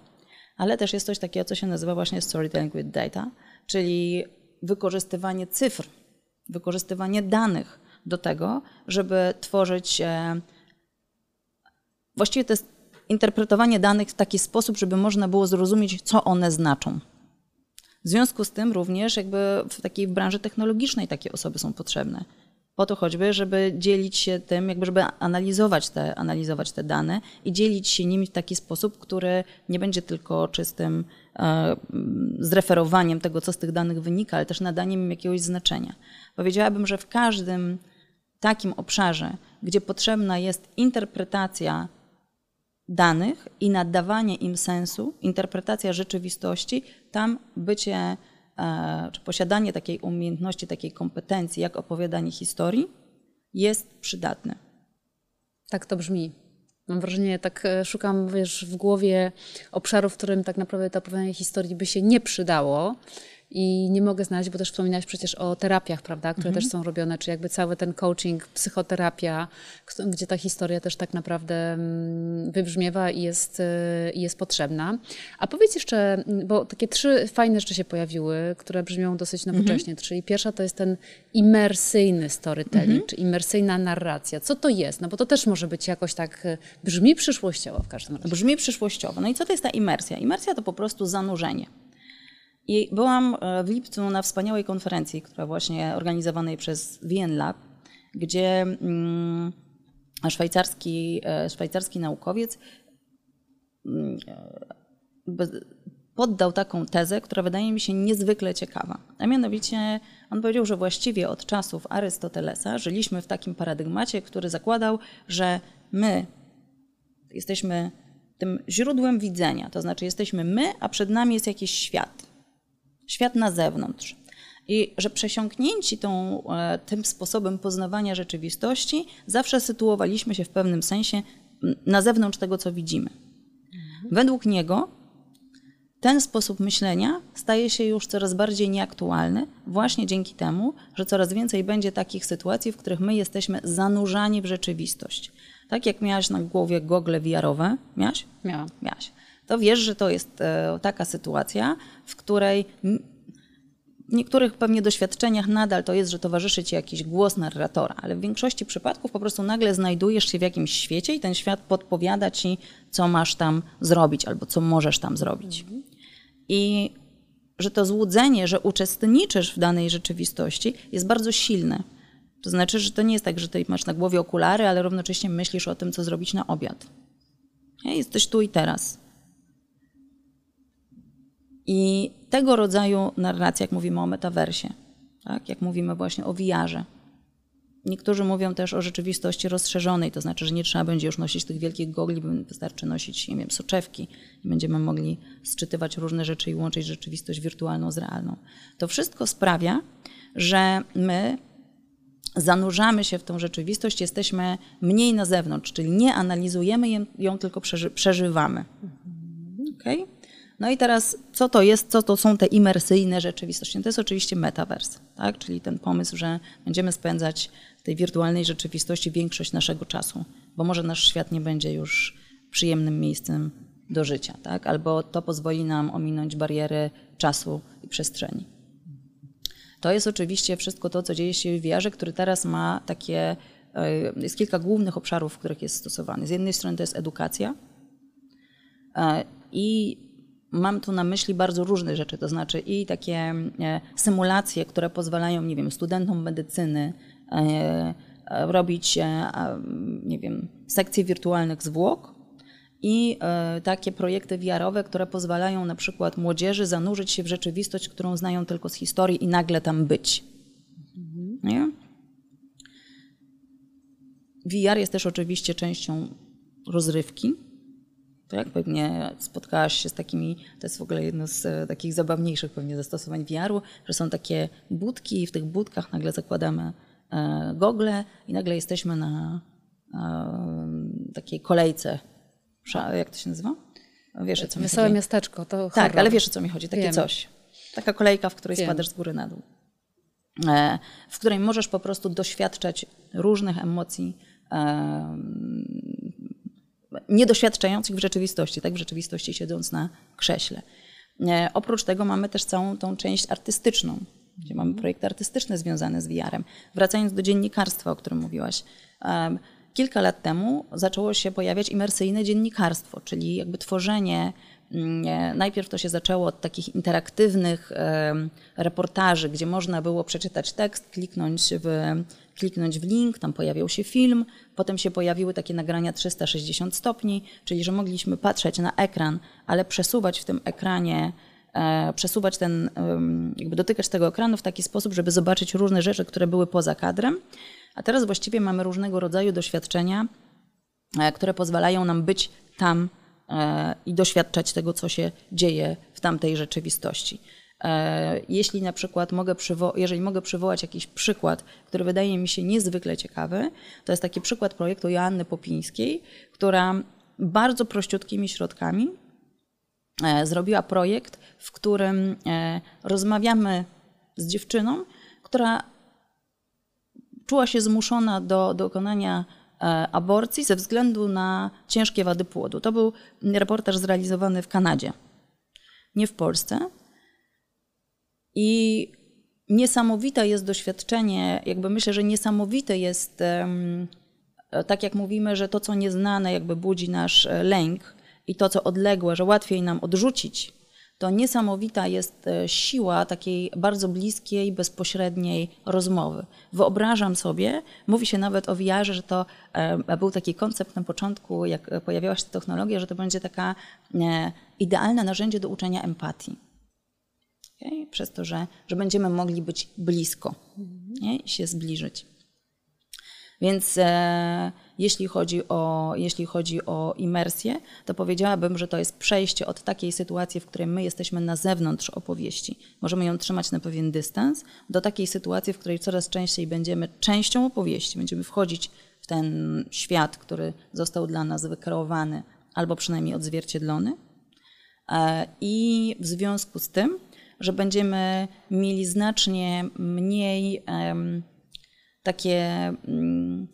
Ale też jest coś takiego, co się nazywa właśnie storytelling with data, czyli wykorzystywanie cyfr, wykorzystywanie danych do tego, żeby tworzyć e, Właściwie to jest interpretowanie danych w taki sposób, żeby można było zrozumieć, co one znaczą. W związku z tym również jakby w takiej branży technologicznej takie osoby są potrzebne. Po to choćby, żeby dzielić się tym, jakby żeby analizować te, analizować te dane i dzielić się nimi w taki sposób, który nie będzie tylko czystym e, zreferowaniem tego, co z tych danych wynika, ale też nadaniem im jakiegoś znaczenia. Powiedziałabym, że w każdym takim obszarze, gdzie potrzebna jest interpretacja danych i nadawanie im sensu, interpretacja rzeczywistości, tam bycie czy posiadanie takiej umiejętności, takiej kompetencji, jak opowiadanie historii, jest przydatne. Tak to brzmi. Mam wrażenie, tak e, szukam wiesz, w głowie obszarów, w którym tak naprawdę to opowiadanie historii by się nie przydało. I nie mogę znaleźć, bo też wspominałaś przecież o terapiach, prawda, które też są robione, czy jakby cały ten coaching, psychoterapia, gdzie ta historia też tak naprawdę mm, wybrzmiewa i jest, y, i jest potrzebna. A powiedz jeszcze, mm, bo takie trzy fajne rzeczy się pojawiły, które brzmią dosyć nowocześnie, czyli pierwsza to jest ten imersyjny storytelling, czy imersyjna narracja. Co to jest? No bo to też może być jakoś tak, y, brzmi przyszłościowo w każdym razie. Brzmi przyszłościowo. No i co to jest ta imersja? Imersja to po prostu zanurzenie. I byłam e, w lipcu na wspaniałej konferencji, która właśnie organizowanej przez VN Lab, gdzie mm, szwajcarski, e, szwajcarski naukowiec mm, e, poddał taką tezę, która wydaje mi się niezwykle ciekawa. A mianowicie on powiedział, że właściwie od czasów Arystotelesa żyliśmy w takim paradygmacie, który zakładał, że my jesteśmy tym źródłem widzenia, to znaczy jesteśmy my, a przed nami jest jakiś świat. Świat na zewnątrz. I że przesiąknięci tą, e, tym sposobem poznawania rzeczywistości, zawsze sytuowaliśmy się w pewnym sensie na zewnątrz tego, co widzimy. Według niego ten sposób myślenia staje się już coraz bardziej nieaktualny, właśnie dzięki temu, że coraz więcej będzie takich sytuacji, w których my jesteśmy zanurzani w rzeczywistość. Tak jak miałaś na głowie gogle wiarowe, miałaś? Miałam. Miałaś. To wiesz, że to jest e, taka sytuacja, w której w niektórych pewnie doświadczeniach nadal to jest, że towarzyszy ci jakiś głos narratora, ale w większości przypadków po prostu nagle znajdujesz się w jakimś świecie i ten świat podpowiada ci, co masz tam zrobić albo co możesz tam zrobić. I że to złudzenie, że uczestniczysz w danej rzeczywistości jest bardzo silne. To znaczy, że to nie jest tak, że ty masz na głowie okulary, ale równocześnie myślisz o tym, co zrobić na obiad. Jesteś tu i teraz. I tego rodzaju narracja, jak mówimy o metaversie, tak? jak mówimy właśnie o VR-ze. Niektórzy mówią też o rzeczywistości rozszerzonej, to znaczy, że nie trzeba będzie już nosić tych wielkich gogli, wystarczy nosić, nie wiem, soczewki i będziemy mogli sczytywać różne rzeczy i łączyć rzeczywistość wirtualną z realną. To wszystko sprawia, że my zanurzamy się w tą rzeczywistość, jesteśmy mniej na zewnątrz, czyli nie analizujemy ją, tylko przeżywamy. Okay? No i teraz, co to jest, co to są te imersyjne rzeczywistości? No to jest oczywiście metavers, tak? czyli ten pomysł, że będziemy spędzać w tej wirtualnej rzeczywistości większość naszego czasu, bo może nasz świat nie będzie już przyjemnym miejscem do życia, tak? albo to pozwoli nam ominąć bariery czasu i przestrzeni. To jest oczywiście wszystko to, co dzieje się w VR, który teraz ma takie, e, jest kilka głównych obszarów, w których jest stosowany. Z jednej strony to jest edukacja e, i Mam tu na myśli bardzo różne rzeczy, to znaczy i takie e, symulacje, które pozwalają, nie wiem, studentom medycyny e, e, robić, nie wiem, sekcje wirtualnych zwłok i takie projekty VR-owe, które pozwalają na przykład młodzieży zanurzyć się w rzeczywistość, którą znają tylko z historii i nagle tam być. Nie? VR jest też oczywiście częścią rozrywki, tak? Pewnie spotkałaś się z takimi, to jest w ogóle jedno z e, takich zabawniejszych pewnie zastosowań VR-u, że są takie budki i w tych budkach nagle zakładamy e, gogle i nagle jesteśmy na e, takiej kolejce. Jak to się nazywa? Wiesz, o co mi chodzi? miasteczko, to Tak, horror. ale wiesz, o co mi chodzi, takie Wiem. coś. Taka kolejka, w której Wiem. spadasz z góry na dół. W której możesz po prostu doświadczać różnych emocji, niedoświadczających w rzeczywistości, tak w rzeczywistości siedząc na krześle. E, oprócz tego mamy też całą tą część artystyczną, gdzie mamy projekty artystyczne związane z VR-em. Wracając do dziennikarstwa, o którym mówiłaś. Kilka lat temu zaczęło się pojawiać imersyjne dziennikarstwo, czyli jakby tworzenie mm, Najpierw to się zaczęło od takich interaktywnych reportaży, gdzie można było przeczytać tekst, kliknąć w kliknąć w link, tam pojawiał się film, potem się pojawiły takie nagrania 360 stopni, czyli że mogliśmy patrzeć na ekran, ale przesuwać w tym ekranie, e, przesuwać ten, jakby dotykać tego ekranu w taki sposób, żeby zobaczyć różne rzeczy, które były poza kadrem. A teraz właściwie mamy różnego rodzaju doświadczenia, e, które pozwalają nam być tam e, i doświadczać tego, co się dzieje w tamtej rzeczywistości. E, jeśli na przykład mogę przywo- jeżeli mogę przywołać jakiś przykład, który wydaje mi się niezwykle ciekawy, to jest taki przykład projektu Joanny Popińskiej, która bardzo prościutkimi środkami e, zrobiła projekt, w którym e, rozmawiamy z dziewczyną, która czuła się zmuszona do dokonania aborcji ze względu na ciężkie wady płodu. To był reportaż zrealizowany w Kanadzie, nie w Polsce. I niesamowite jest doświadczenie, jakby myślę, że niesamowite jest, tak jak mówimy, że to, co nieznane, jakby budzi nasz e, lęk i to, co odległe, że łatwiej nam odrzucić, to niesamowita jest e, siła takiej bardzo bliskiej, bezpośredniej rozmowy. Wyobrażam sobie, mówi się nawet o VR, że to e, był taki koncept na początku, jak pojawiała się technologia, że to będzie taka e, idealne narzędzie do uczenia empatii. Przez to, że, że będziemy mogli być blisko nie? i się zbliżyć. Więc e, jeśli, chodzi o, jeśli chodzi o imersję, to powiedziałabym, że to jest przejście od takiej sytuacji, w której my jesteśmy na zewnątrz opowieści, możemy ją trzymać na pewien dystans, do takiej sytuacji, w której coraz częściej będziemy częścią opowieści, będziemy wchodzić w ten świat, który został dla nas wykreowany albo przynajmniej odzwierciedlony. E, I w związku z tym, że będziemy mieli znacznie mniej takie mm,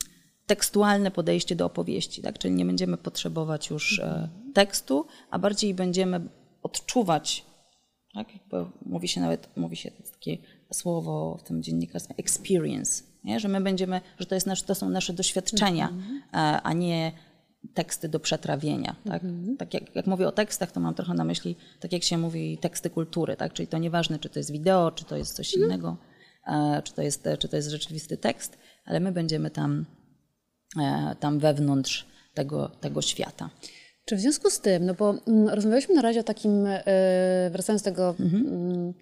tekstualne podejście do opowieści, tak? czyli nie będziemy potrzebować już e, tekstu, a bardziej będziemy odczuwać, tak? mówi się nawet, mówi się takie słowo w tym dziennikarstwie, experience, nie? że my będziemy, że to, jest nasz, to są nasze doświadczenia, mhm. a, a nie teksty do przetrawienia. Tak, mhm. tak jak, jak, mówię o tekstach, to mam trochę na myśli, tak jak się mówi, teksty kultury, tak? czyli to nieważne, czy to jest wideo, czy to jest coś mhm. innego czy to jest, czy to jest rzeczywisty tekst, ale my będziemy tam, e, tam wewnątrz tego, tego świata. Czy w związku z tym, no bo mm, rozmawialiśmy na razie o takim, e, wracając do tego mhm. Mm,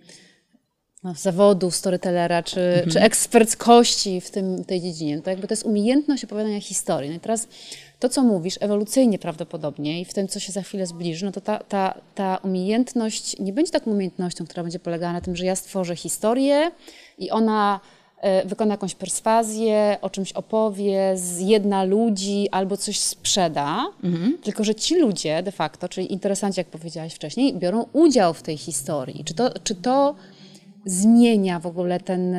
no, zawodu storytellera, czy, mhm. czy eksperckości w tym, tej dziedzinie, to jakby to jest umiejętność opowiadania historii. No i teraz to, co mówisz, ewolucyjnie prawdopodobnie i w tym, co się za chwilę zbliży, no to ta, ta, ta umiejętność nie będzie taką umiejętnością, która będzie polegała na tym, że ja stworzę historię i ona e, wykona jakąś perswazję, o czymś opowie, zjedna ludzi albo coś sprzeda, mhm. tylko że ci ludzie de facto, czyli interesanci, jak powiedziałaś wcześniej, biorą udział w tej historii. Czy to, czy to zmienia w ogóle ten,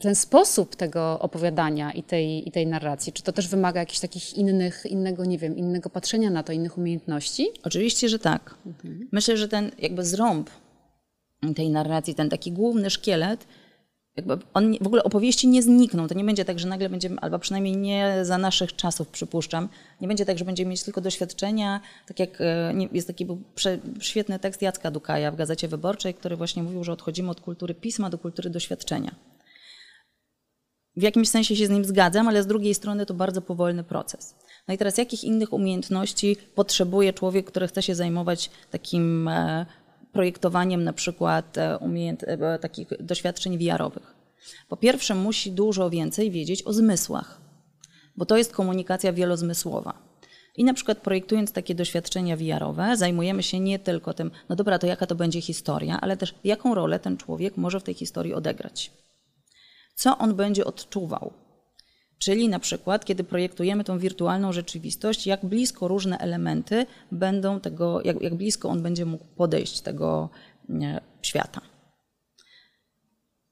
ten sposób tego opowiadania i tej, i tej narracji? Czy to też wymaga jakichś takich innych, innego, nie wiem, innego patrzenia na to, innych umiejętności? Oczywiście, że tak. Mhm. Myślę, że ten jakby zrąb tej narracji, ten taki główny szkielet jakby on w ogóle opowieści nie znikną. To nie będzie tak, że nagle będziemy, albo przynajmniej nie za naszych czasów przypuszczam, nie będzie tak, że będziemy mieć tylko doświadczenia, tak jak e, jest taki był prze, świetny tekst Jacka Dukaja w Gazecie Wyborczej, który właśnie mówił, że odchodzimy od kultury pisma do kultury doświadczenia. W jakimś sensie się z nim zgadzam, ale z drugiej strony to bardzo powolny proces. No i teraz jakich innych umiejętności potrzebuje człowiek, który chce się zajmować takim e, projektowaniem na przykład e, umiejęt, e, takich doświadczeń VR-owych. Po pierwsze, musi dużo więcej wiedzieć o zmysłach, bo to jest komunikacja wielozmysłowa. I na przykład projektując takie doświadczenia VR-owe, zajmujemy się nie tylko tym, no dobra, to jaka to będzie historia, ale też jaką rolę ten człowiek może w tej historii odegrać. Co on będzie odczuwał, Czyli na przykład, kiedy projektujemy tą wirtualną rzeczywistość, jak blisko różne elementy będą tego, jak, jak blisko on będzie mógł podejść tego nie, świata.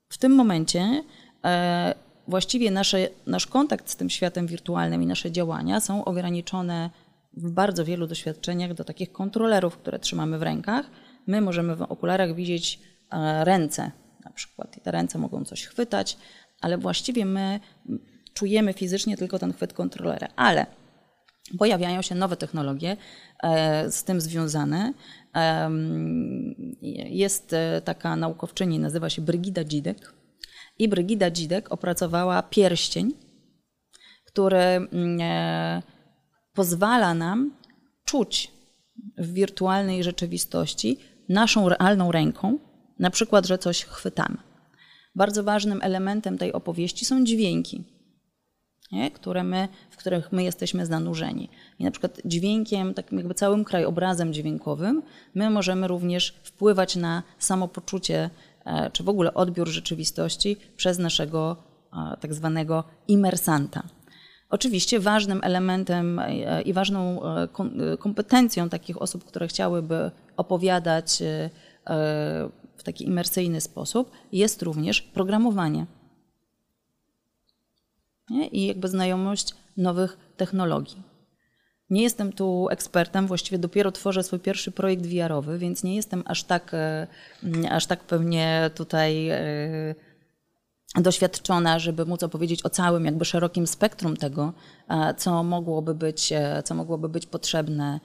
W tym momencie e, właściwie nasze, nasz kontakt z tym światem wirtualnym i nasze działania są ograniczone w bardzo wielu doświadczeniach do takich kontrolerów, które trzymamy w rękach. My możemy w okularach widzieć e, ręce na przykład i te ręce mogą coś chwytać, ale właściwie my czujemy fizycznie tylko ten chwyt kontrolera. Ale pojawiają się nowe technologie e, z tym związane. Jest e, taka naukowczyni, nazywa się Brygida Dzidek. I Brygida Dzidek opracowała pierścień, który mm, e, pozwala nam czuć w wirtualnej rzeczywistości naszą realną ręką, na przykład, że coś chwytamy. Bardzo ważnym elementem tej opowieści są dźwięki nie? Które my, w których my jesteśmy zanurzeni. I na przykład dźwiękiem, takim jakby całym krajobrazem dźwiękowym, my możemy również wpływać na samopoczucie, e, czy w ogóle odbiór rzeczywistości przez naszego e, tak zwanego imersanta. Oczywiście ważnym elementem e, i ważną kompetencją takich osób, które chciałyby opowiadać w taki imersyjny sposób, jest również programowanie nie? i jakby znajomość nowych technologii. Nie jestem tu ekspertem, właściwie dopiero tworzę swój pierwszy projekt VR-owy, więc nie jestem aż tak, e, aż tak pewnie tutaj e, doświadczona, żeby móc opowiedzieć o całym jakby szerokim spektrum tego, co mogłoby być, e, co mogłoby być potrzebne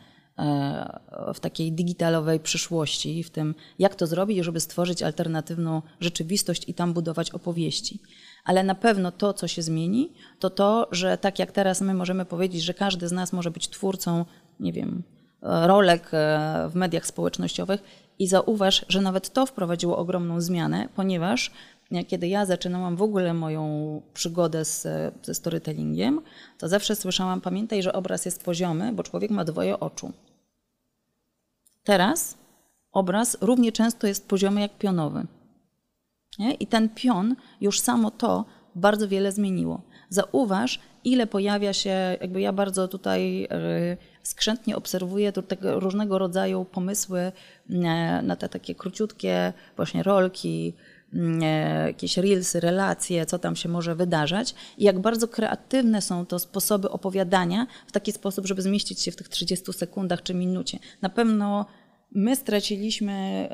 w takiej digitalowej przyszłości, w tym jak to zrobić, żeby stworzyć alternatywną rzeczywistość i tam budować opowieści. Ale na pewno to, co się zmieni, to to, że tak jak teraz my możemy powiedzieć, że każdy z nas może być twórcą, nie wiem, rolek e, w mediach społecznościowych i zauważ, że nawet to wprowadziło ogromną zmianę, ponieważ kiedy ja zaczynałam w ogóle moją przygodę z, ze storytellingiem, to zawsze słyszałam, pamiętaj, że obraz jest poziomy, bo człowiek ma dwoje oczu. Teraz obraz równie często jest poziomy jak pionowy. Nie? I ten pion, już samo to bardzo wiele zmieniło. Zauważ, ile pojawia się, jakby ja bardzo tutaj e, skrzętnie obserwuję tego różnego rodzaju pomysły e, na te takie króciutkie właśnie rolki, e, jakieś reelsy, relacje, co tam się może wydarzać i jak bardzo kreatywne są to sposoby opowiadania w taki sposób, żeby zmieścić się w tych 30 sekundach czy minucie. Na pewno my straciliśmy,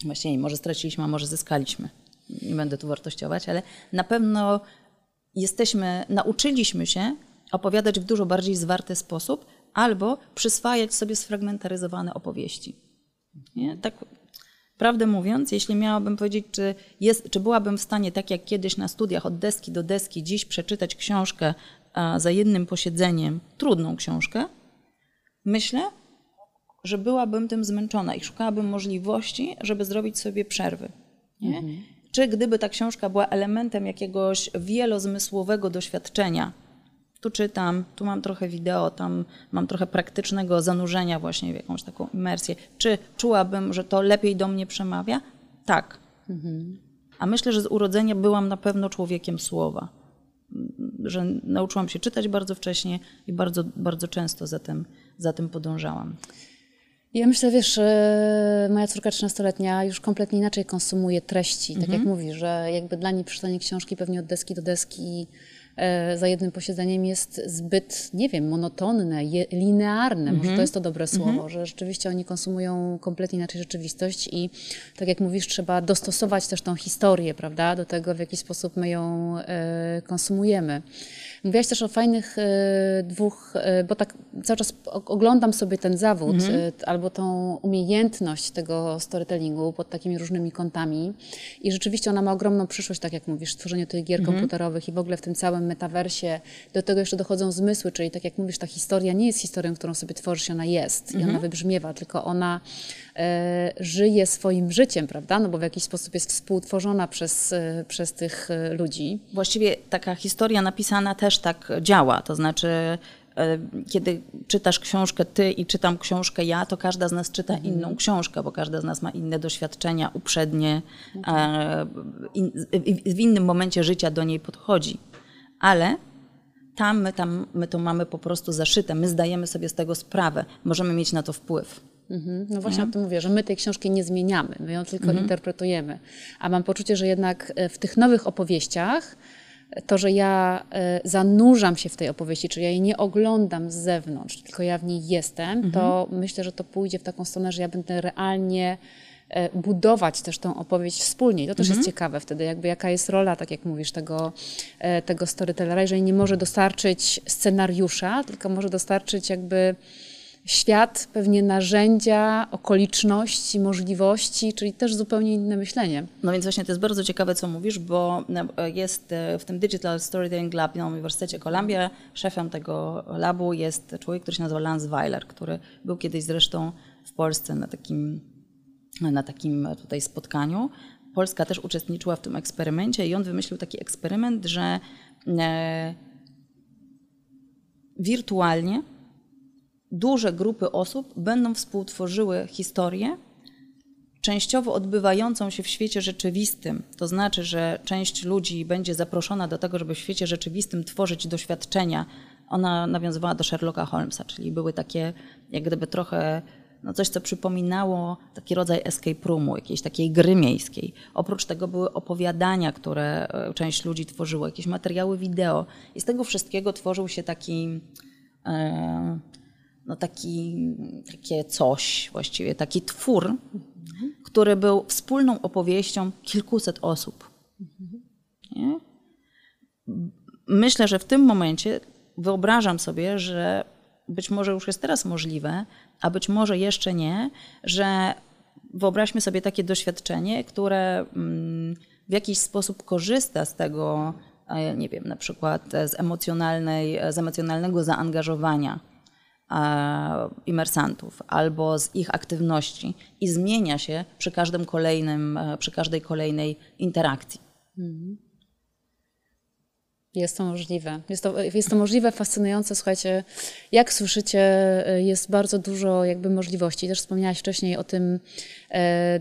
e, mm, właściwie może straciliśmy, a może zyskaliśmy. Nie będę tu wartościować, ale na pewno jesteśmy, nauczyliśmy się opowiadać w dużo bardziej zwarty sposób albo przyswajać sobie sfragmentaryzowane opowieści. Nie? Tak Prawdę mówiąc, jeśli miałabym powiedzieć, czy, jest, czy byłabym w stanie, tak jak kiedyś na studiach, od deski do deski, dziś przeczytać książkę za jednym posiedzeniem, trudną książkę, myślę, że byłabym tym zmęczona i szukałabym możliwości, żeby zrobić sobie przerwy. Mhm. Czy gdyby ta książka była elementem jakiegoś wielozmysłowego doświadczenia, tu czytam, tu mam trochę wideo, tam mam trochę praktycznego zanurzenia właśnie w jakąś taką imersję. Czy czułabym, że to lepiej do mnie przemawia? Tak. Mhm. A myślę, że z urodzenia byłam na pewno człowiekiem słowa. Że nauczyłam się czytać bardzo wcześnie i bardzo, bardzo często za tym, za tym podążałam. Ja myślę, wiesz, moja córka 13-letnia już kompletnie inaczej konsumuje treści. Tak mhm. jak mówisz, że jakby dla niej przeczytanie książki pewnie od deski do deski E, za jednym posiedzeniem jest zbyt, nie wiem, monotonne, je, linearne, mm -hmm. może to jest to dobre mhm. słowo, mm -hmm. że rzeczywiście oni konsumują kompletnie inaczej rzeczywistość i tak jak mówisz, trzeba dostosować też tą historię, prawda, do tego, w jaki sposób my ją e, konsumujemy. Mówiłaś też o fajnych e, dwóch, e, bo tak cały czas oglądam sobie ten zawód mhm. e, albo tą umiejętność tego storytellingu pod takimi różnymi kątami i rzeczywiście ona ma ogromną przyszłość, tak jak mówisz, w tworzeniu tych gier mhm. komputerowych i w ogóle w tym całym metaversie. Do tego jeszcze dochodzą zmysły, czyli tak jak mówisz, ta historia nie jest historią, którą sobie tworzysz, ona jest i ona mhm. wybrzmiewa, tylko ona żyje swoim życiem, prawda? No bo w jakiś sposób jest współtworzona przez, e, przez tych ludzi. Właściwie taka historia napisana też tak działa. To znaczy, e, kiedy czytasz książkę ty i czytam książkę ja, to każda z nas czyta mhm. inną książkę, bo każda z nas ma inne doświadczenia, uprzednie, mhm. w innym momencie życia do niej podchodzi. Ale tam my, tam my to mamy po prostu zaszyte, my zdajemy sobie z tego sprawę, możemy mieć na to wpływ. Mhm. No właśnie o tym mówię, że my tej książki nie zmieniamy, my ją tylko mhm. interpretujemy. A mam poczucie, że jednak e, w tych nowych opowieściach to, że ja e, zanurzam się w tej opowieści, czy ja jej nie oglądam z zewnątrz, tylko ja w niej jestem, mhm. to myślę, że to pójdzie w taką stronę, że ja będę realnie e, budować też tą opowieść wspólnie. I to też mhm. jest ciekawe wtedy, jakby jaka jest rola, tak jak mówisz, tego, e, tego storytellera, jeżeli nie może dostarczyć scenariusza, tylko może dostarczyć jakby świat, pewnie narzędzia, okoliczności, możliwości, czyli też zupełnie inne myślenie. No więc właśnie to jest bardzo ciekawe, co mówisz, bo jest e, w tym Digital Storytelling Lab na Uniwersytecie Columbia, szefem tego labu jest człowiek, który się nazywa Lance Weiler, który był kiedyś zresztą w Polsce na takim, na takim tutaj spotkaniu. Polska też uczestniczyła w tym eksperymencie i on wymyślił taki eksperyment, że e, wirtualnie duże grupy osób będą współtworzyły historię, częściowo odbywającą się w świecie rzeczywistym. To znaczy, że część ludzi będzie zaproszona do tego, żeby w świecie rzeczywistym tworzyć doświadczenia. Ona nawiązywała do Sherlocka Holmesa, czyli były takie, jak gdyby trochę no coś, co przypominało taki rodzaj escape roomu, jakiejś takiej gry miejskiej. Oprócz tego były opowiadania, które e, część ludzi tworzyło, jakieś materiały wideo. I z tego wszystkiego tworzył się taki. E, no taki, takie coś właściwie, taki twór, który był wspólną opowieścią kilkuset osób. Nie? Myślę, że w tym momencie wyobrażam sobie, że być może już jest teraz możliwe, a być może jeszcze nie, że wyobraźmy sobie takie doświadczenie, które mm, w jakiś sposób korzysta z tego, e, nie wiem, na przykład z, emocjonalnej, z emocjonalnego zaangażowania imersantów albo z ich aktywności i zmienia się przy każdym kolejnym, e, przy każdej kolejnej interakcji. Mhm. Jest to możliwe. Jest to, jest to możliwe, fascynujące. Słuchajcie, jak słyszycie, jest bardzo dużo jakby możliwości. Też wspomniałaś wcześniej o tym e,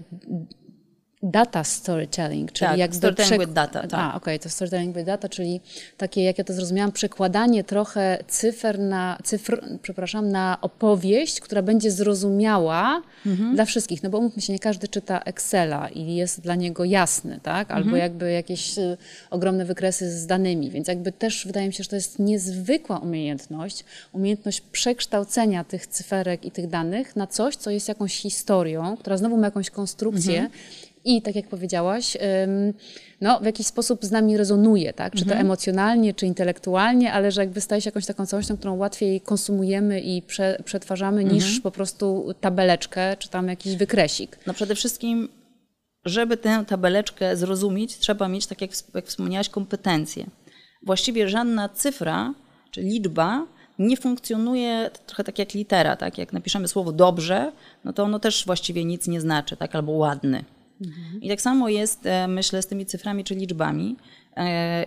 data storytelling, czyli tak, jakby... storytelling with data. Tak. A, okej, okay, to storytelling with data, czyli takie, jak ja to zrozumiałam, przekładanie trochę cyfr na, cyfr, przepraszam, na opowieść, która będzie zrozumiała mhm. dla wszystkich. No bo umówmy się, nie każdy czyta Excela i jest dla niego jasny, tak? Albo mhm. jakby jakieś y, ogromne wykresy z danymi, więc jakby też wydaje mi się, że to jest niezwykła umiejętność, umiejętność przekształcenia tych cyferek i tych danych na coś, co jest jakąś historią, która znowu ma jakąś konstrukcję, mhm i tak jak powiedziałaś, no, w jakiś sposób z nami rezonuje, tak? czy to mhm. emocjonalnie, czy intelektualnie, ale że jakby staje się jakąś taką całością, którą łatwiej konsumujemy i prze, przetwarzamy mhm. niż po prostu tabeleczkę, czy tam jakiś wykresik. No przede wszystkim, żeby tę tabeleczkę zrozumieć, trzeba mieć, tak jak, jak wspomniałaś, kompetencje. Właściwie żadna cyfra, czy liczba nie funkcjonuje trochę tak jak litera, tak? Jak napiszemy słowo dobrze, no to ono też właściwie nic nie znaczy, tak? Albo ładny. Mhm. I tak samo jest, e, myślę, z tymi cyframi czy liczbami. E,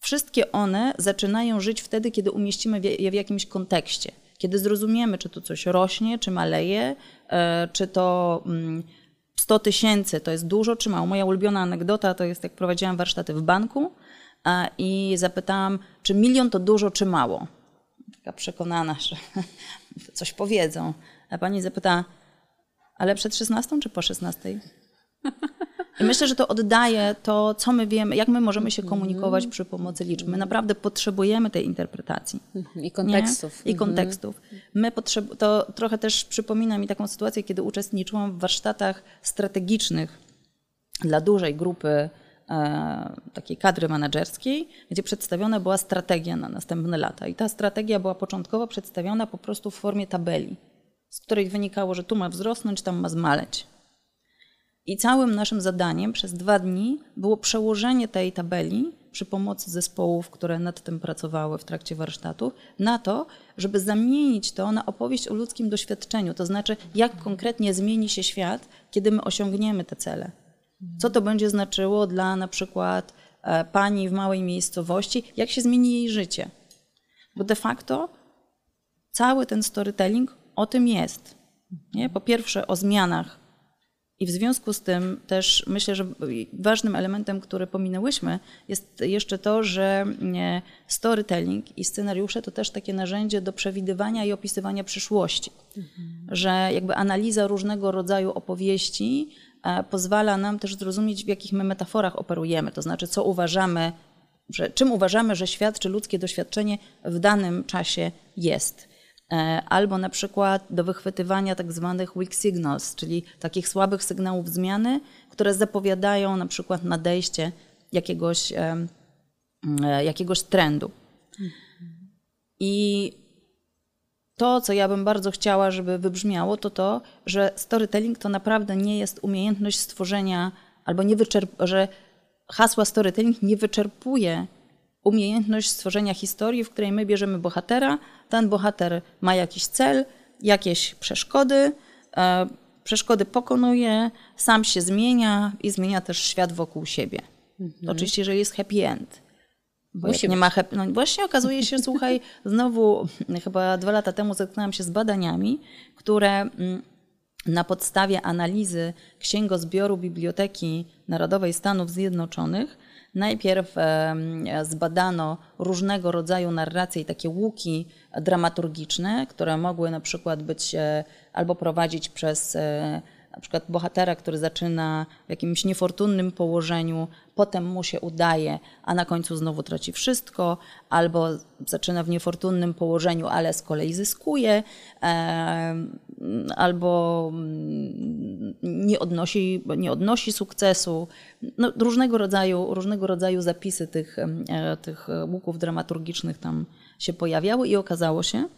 wszystkie one zaczynają żyć wtedy, kiedy umieścimy je w jakimś kontekście. Kiedy zrozumiemy, czy to coś rośnie, czy maleje, e, czy to 100 mm, tysięcy to jest dużo, czy mało. Moja ulubiona anegdota to jest, jak prowadziłam warsztaty w banku i zapytałam, czy milion to dużo, czy mało. Taka przekonana, że coś powiedzą. A pani zapytała, ale przed 16 czy po 16? I myślę, że to oddaje to, co my wiemy, jak my możemy się komunikować przy pomocy liczb. My naprawdę potrzebujemy tej interpretacji. I kontekstów. Nie? I kontekstów. My potrzeb- to trochę też przypomina mi taką sytuację, kiedy uczestniczyłam w warsztatach strategicznych dla dużej grupy e, takiej kadry menedżerskiej, gdzie przedstawiona była strategia na następne lata. I ta strategia była początkowo przedstawiona po prostu w formie tabeli z której wynikało, że tu ma wzrosnąć, tam ma zmaleć. I całym naszym zadaniem przez dwa dni było przełożenie tej tabeli przy pomocy zespołów, które nad tym pracowały w trakcie warsztatu, na to, żeby zamienić to na opowieść o ludzkim doświadczeniu, to znaczy jak konkretnie zmieni się świat, kiedy my osiągniemy te cele. Co to będzie znaczyło dla na przykład e, pani w małej miejscowości, jak się zmieni jej życie. Bo de facto cały ten storytelling o tym jest. Nie? Po pierwsze o zmianach. I w związku z tym też myślę, że ważnym elementem, który pominęłyśmy, jest jeszcze to, że storytelling i scenariusze to też takie narzędzie do przewidywania i opisywania przyszłości. Mhm. Że jakby analiza różnego rodzaju opowieści e, pozwala nam też zrozumieć, w jakich my metaforach operujemy, to znaczy co uważamy, że, czym uważamy, że świat czy ludzkie doświadczenie w danym czasie jest. E, albo na przykład do wychwytywania tak zwanych weak signals, czyli takich słabych sygnałów zmiany, które zapowiadają na przykład nadejście jakiegoś, e, jakiegoś trendu. I to, co ja bym bardzo chciała, żeby wybrzmiało, to to, że storytelling to naprawdę nie jest umiejętność stworzenia, albo nie wyczerp- że hasła storytelling nie wyczerpuje umiejętność stworzenia historii, w której my bierzemy bohatera, ten bohater ma jakiś cel, jakieś przeszkody, e, przeszkody pokonuje, sam się zmienia i zmienia też świat wokół siebie. Mhm. Oczywiście, jeżeli jest happy end. Bo Musi nie ma happy, no właśnie okazuje się, słuchaj, znowu chyba dwa lata temu zetknęłam się z badaniami, które mm, na podstawie analizy księgozbioru Biblioteki Narodowej Stanów Zjednoczonych Najpierw zbadano różnego rodzaju narracje i takie łuki dramaturgiczne, które mogły na przykład być e, albo prowadzić przez e, na przykład bohatera, który zaczyna w jakimś niefortunnym położeniu, potem mu się udaje, a na końcu znowu traci wszystko, albo zaczyna w niefortunnym położeniu, ale z kolei zyskuje, albo mm, nie odnosi, nie odnosi sukcesu. No, różnego, rodzaju, różnego rodzaju zapisy tych, e, tych łuków dramaturgicznych tam się pojawiały i okazało się,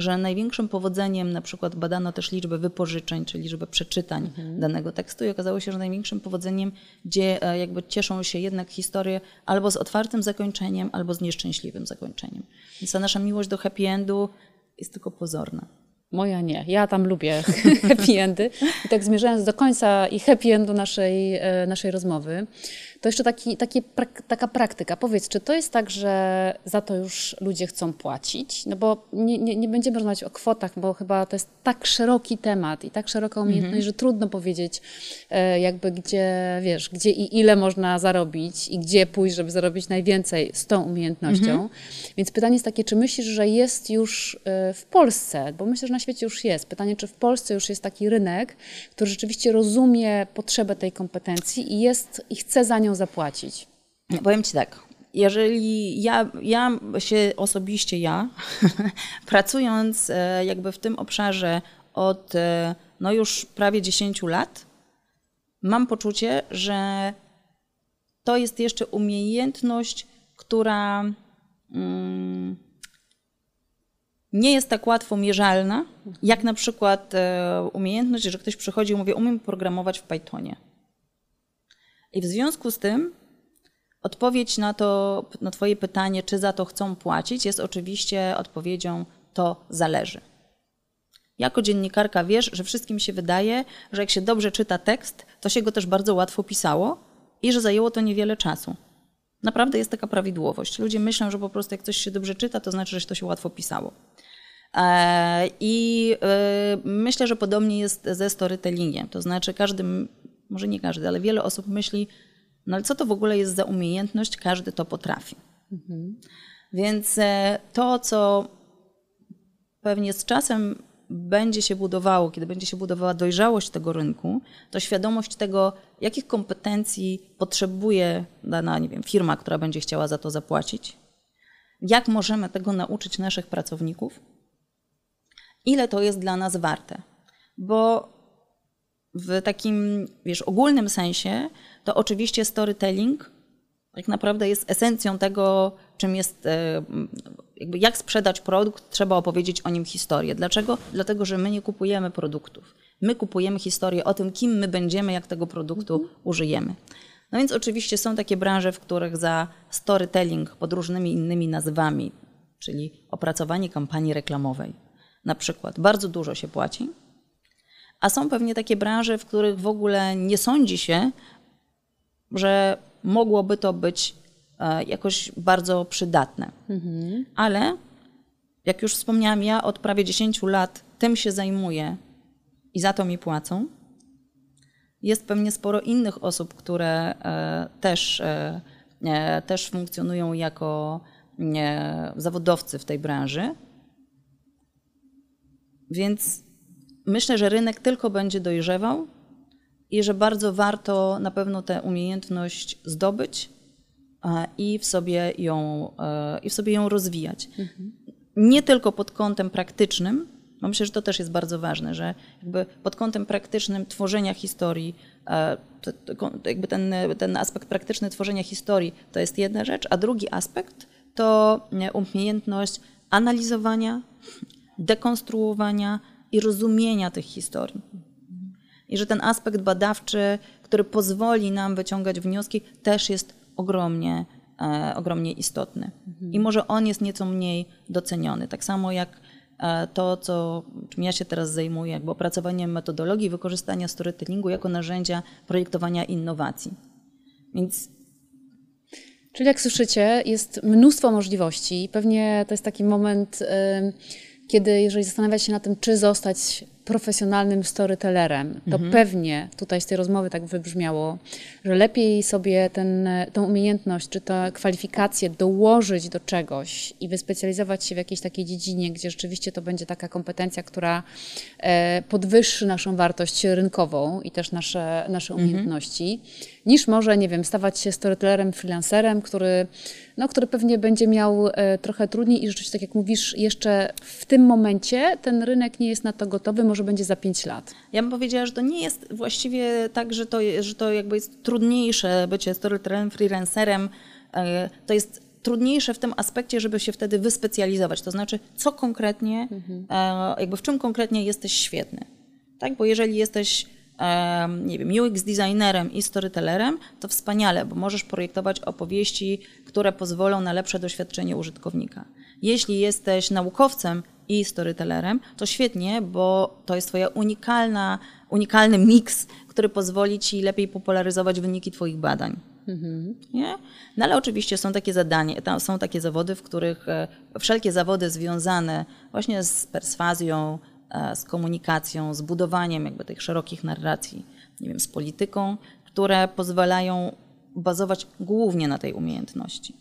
że największym powodzeniem, na przykład badano też liczbę wypożyczeń, czyli liczbę przeczytań mhm. danego tekstu i okazało się, że największym powodzeniem, gdzie e, jakby cieszą się jednak historie albo z otwartym zakończeniem, albo z nieszczęśliwym zakończeniem. Więc ta nasza miłość do happy endu jest tylko pozorna. Moja nie. Ja tam lubię happy endy. I tak zmierzając do końca i happy endu naszej, e, naszej rozmowy, to jeszcze taki, taki, taka praktyka. Powiedz, czy to jest tak, że za to już ludzie chcą płacić? No bo nie, nie, nie będziemy rozmawiać o kwotach, bo chyba to jest tak szeroki temat i tak szeroka umiejętność, mhm. że trudno powiedzieć e, jakby gdzie, wiesz, gdzie i ile można zarobić i gdzie pójść, żeby zarobić najwięcej z tą umiejętnością. Mhm. Więc pytanie jest takie, czy myślisz, że jest już e, w Polsce, bo myślę, że na świecie już jest. Pytanie, czy w Polsce już jest taki rynek, który rzeczywiście rozumie potrzebę tej kompetencji i jest i chce za nią nią zapłacić? Powiem Ci tak. Jeżeli ja, ja się osobiście, ja, pracując e, jakby w tym obszarze od e, no już prawie 10 lat, mam poczucie, że to jest jeszcze umiejętność, która mm, nie jest tak łatwo mierzalna, jak na przykład e, umiejętność, że ktoś przychodzi i mówi, umiem programować w Pythonie. I w związku z tym odpowiedź na to, na Twoje pytanie, czy za to chcą płacić, jest oczywiście odpowiedzią to zależy. Jako dziennikarka wiesz, że wszystkim się wydaje, że jak się dobrze czyta tekst, to się go też bardzo łatwo pisało i że zajęło to niewiele czasu. Naprawdę jest taka prawidłowość. Ludzie myślą, że po prostu jak coś się dobrze czyta, to znaczy, że to się łatwo pisało. E, I e, myślę, że podobnie jest ze storytellingiem. To znaczy, każdy może nie każdy, ale wiele osób myśli, no ale co to w ogóle jest za umiejętność, każdy to potrafi. Mhm. Więc e, to, co pewnie z czasem będzie się budowało, kiedy będzie się budowała dojrzałość tego rynku, to świadomość tego, jakich kompetencji potrzebuje dana nie wiem, firma, która będzie chciała za to zapłacić, jak możemy tego nauczyć naszych pracowników, ile to jest dla nas warte. Bo w takim, wiesz, ogólnym sensie, to oczywiście storytelling tak naprawdę jest esencją tego, czym jest, e, jakby jak sprzedać produkt, trzeba opowiedzieć o nim historię. Dlaczego? Dlatego, że my nie kupujemy produktów. My kupujemy historię o tym, kim my będziemy, jak tego produktu mhm. użyjemy. No więc oczywiście są takie branże, w których za storytelling pod różnymi innymi nazwami, czyli opracowanie kampanii reklamowej, na przykład, bardzo dużo się płaci a są pewnie takie branże, w których w ogóle nie sądzi się, że mogłoby to być e, jakoś bardzo przydatne. Mhm. Ale jak już wspomniałam, ja od prawie 10 lat tym się zajmuję i za to mi płacą. Jest pewnie sporo innych osób, które e, też, e, też funkcjonują jako zawodowcy w tej branży. Więc myślę, że rynek tylko będzie dojrzewał i że bardzo warto na pewno tę umiejętność zdobyć i w sobie ją, e, i w sobie ją rozwijać. Mhm. Nie tylko pod kątem praktycznym, bo myślę, że to też jest bardzo ważne, że jakby pod kątem praktycznym tworzenia historii, e, jakby ten, ten aspekt praktyczny tworzenia historii to jest jedna rzecz, a drugi aspekt to umiejętność analizowania, dekonstruowania, i rozumienia tych historii. I że ten aspekt badawczy, który pozwoli nam wyciągać wnioski, też jest ogromnie, e, ogromnie istotny. Mhm. I może on jest nieco mniej doceniony. Tak samo jak e, to, co, czym ja się teraz zajmuję, jakby opracowaniem metodologii wykorzystania storytellingu jako narzędzia projektowania innowacji. Więc Czyli jak słyszycie, jest mnóstwo możliwości. Pewnie to jest taki moment. Kiedy jeżeli zastanawiać się nad tym, czy zostać profesjonalnym storytellerem, to mhm. pewnie tutaj z tej rozmowy tak wybrzmiało, że lepiej sobie ten, tą umiejętność czy tę kwalifikację dołożyć do czegoś i wyspecjalizować się w jakiejś takiej dziedzinie, gdzie rzeczywiście to będzie taka kompetencja, która e, podwyższy naszą wartość rynkową i też nasze, nasze mhm. Niż może, nie wiem, stawać się storytellerem, freelancerem, który, no, który pewnie będzie miał e, trochę trudniej i rzeczywiście, tak jak mówisz, jeszcze w tym momencie ten rynek nie jest na to gotowy, może będzie za pięć lat. Ja bym powiedziała, że to nie jest właściwie tak, że to, że to jakby jest trudniejsze bycie storytellerem, freelancerem. E, to jest trudniejsze w tym aspekcie, żeby się wtedy wyspecjalizować. To znaczy, co konkretnie, e, jakby w czym konkretnie jesteś świetny. Tak? Bo jeżeli jesteś nie wiem, UX designerem i storytellerem, to wspaniale, bo możesz projektować opowieści, które pozwolą na lepsze doświadczenie użytkownika. Jeśli jesteś naukowcem i storytellerem, to świetnie, bo to jest twoja unikalna, unikalny miks, który pozwoli ci lepiej popularyzować wyniki twoich badań. Nie? No ale oczywiście są takie zadania, są takie zawody, w których e, wszelkie zawody związane właśnie z perswazją, z komunikacją, z budowaniem jakby tych szerokich narracji, nie wiem, z polityką, które pozwalają bazować głównie na tej umiejętności.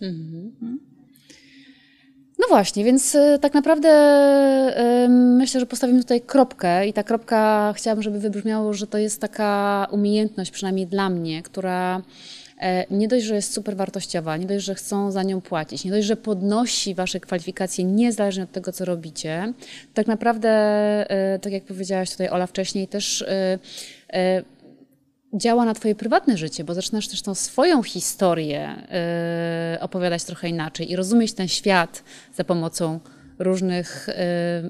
No właśnie, więc y, tak naprawdę y, myślę, że postawimy tutaj kropkę i ta kropka chciałabym, żeby wybrzmiało, że to jest taka umiejętność, przynajmniej dla mnie, która e, nie dość, że jest super wartościowa, nie dość, że chcą za nią płacić, nie dość, że podnosi wasze kwalifikacje niezależnie od tego, co robicie, tak naprawdę, e, tak jak powiedziałaś tutaj Ola wcześniej, też e, e, działa na Twoje prywatne życie, bo zaczynasz też tą swoją historię opowiadać trochę inaczej i rozumieć ten świat za pomocą różnych y,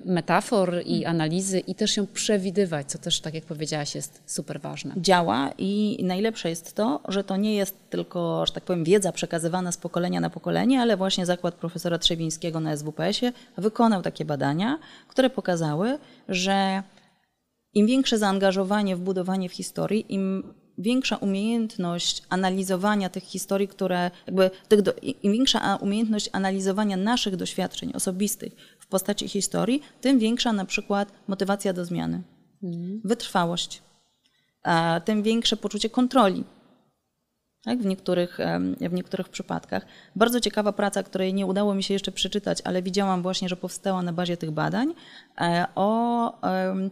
metafor i analizy i też ją przewidywać, co też, tak jak powiedziałaś, jest super ważne. Działa i najlepsze jest to, że to nie jest tylko, że tak powiem, wiedza przekazywana z pokolenia na pokolenie, ale właśnie zakład profesora Trzewińskiego na SWPS-ie wykonał takie badania, które pokazały, że im większe zaangażowanie w budowanie w historii, im większa umiejętność analizowania tych historii, które jakby, tych do, im większa umiejętność analizowania naszych doświadczeń osobistych w postaci historii, tym większa na przykład motywacja do zmiany, wytrwałość, a tym większe poczucie kontroli. Tak, w, niektórych, w niektórych przypadkach. Bardzo ciekawa praca, której nie udało mi się jeszcze przeczytać, ale widziałam właśnie, że powstała na bazie tych badań. e, O, em,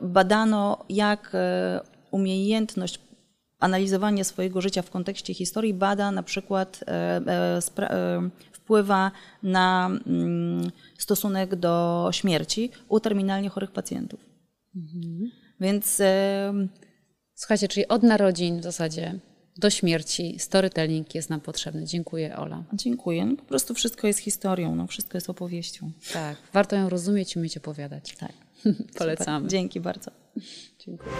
badano, jak e, umiejętność analizowania swojego życia w kontekście historii bada na przykład e, e, e, wpływa na mm, stosunek do śmierci u terminalnie chorych pacjentów. Więc em, Słuchajcie, czyli od narodzin w zasadzie do śmierci storytelling jest nam potrzebny. Dziękuję, Ola. dziękuję. No, po prostu wszystko jest historią, no, wszystko jest opowieścią. Tak, warto ją rozumieć i umieć opowiadać. Tak. Polecamy. Super. Dzięki bardzo. Dziękuję.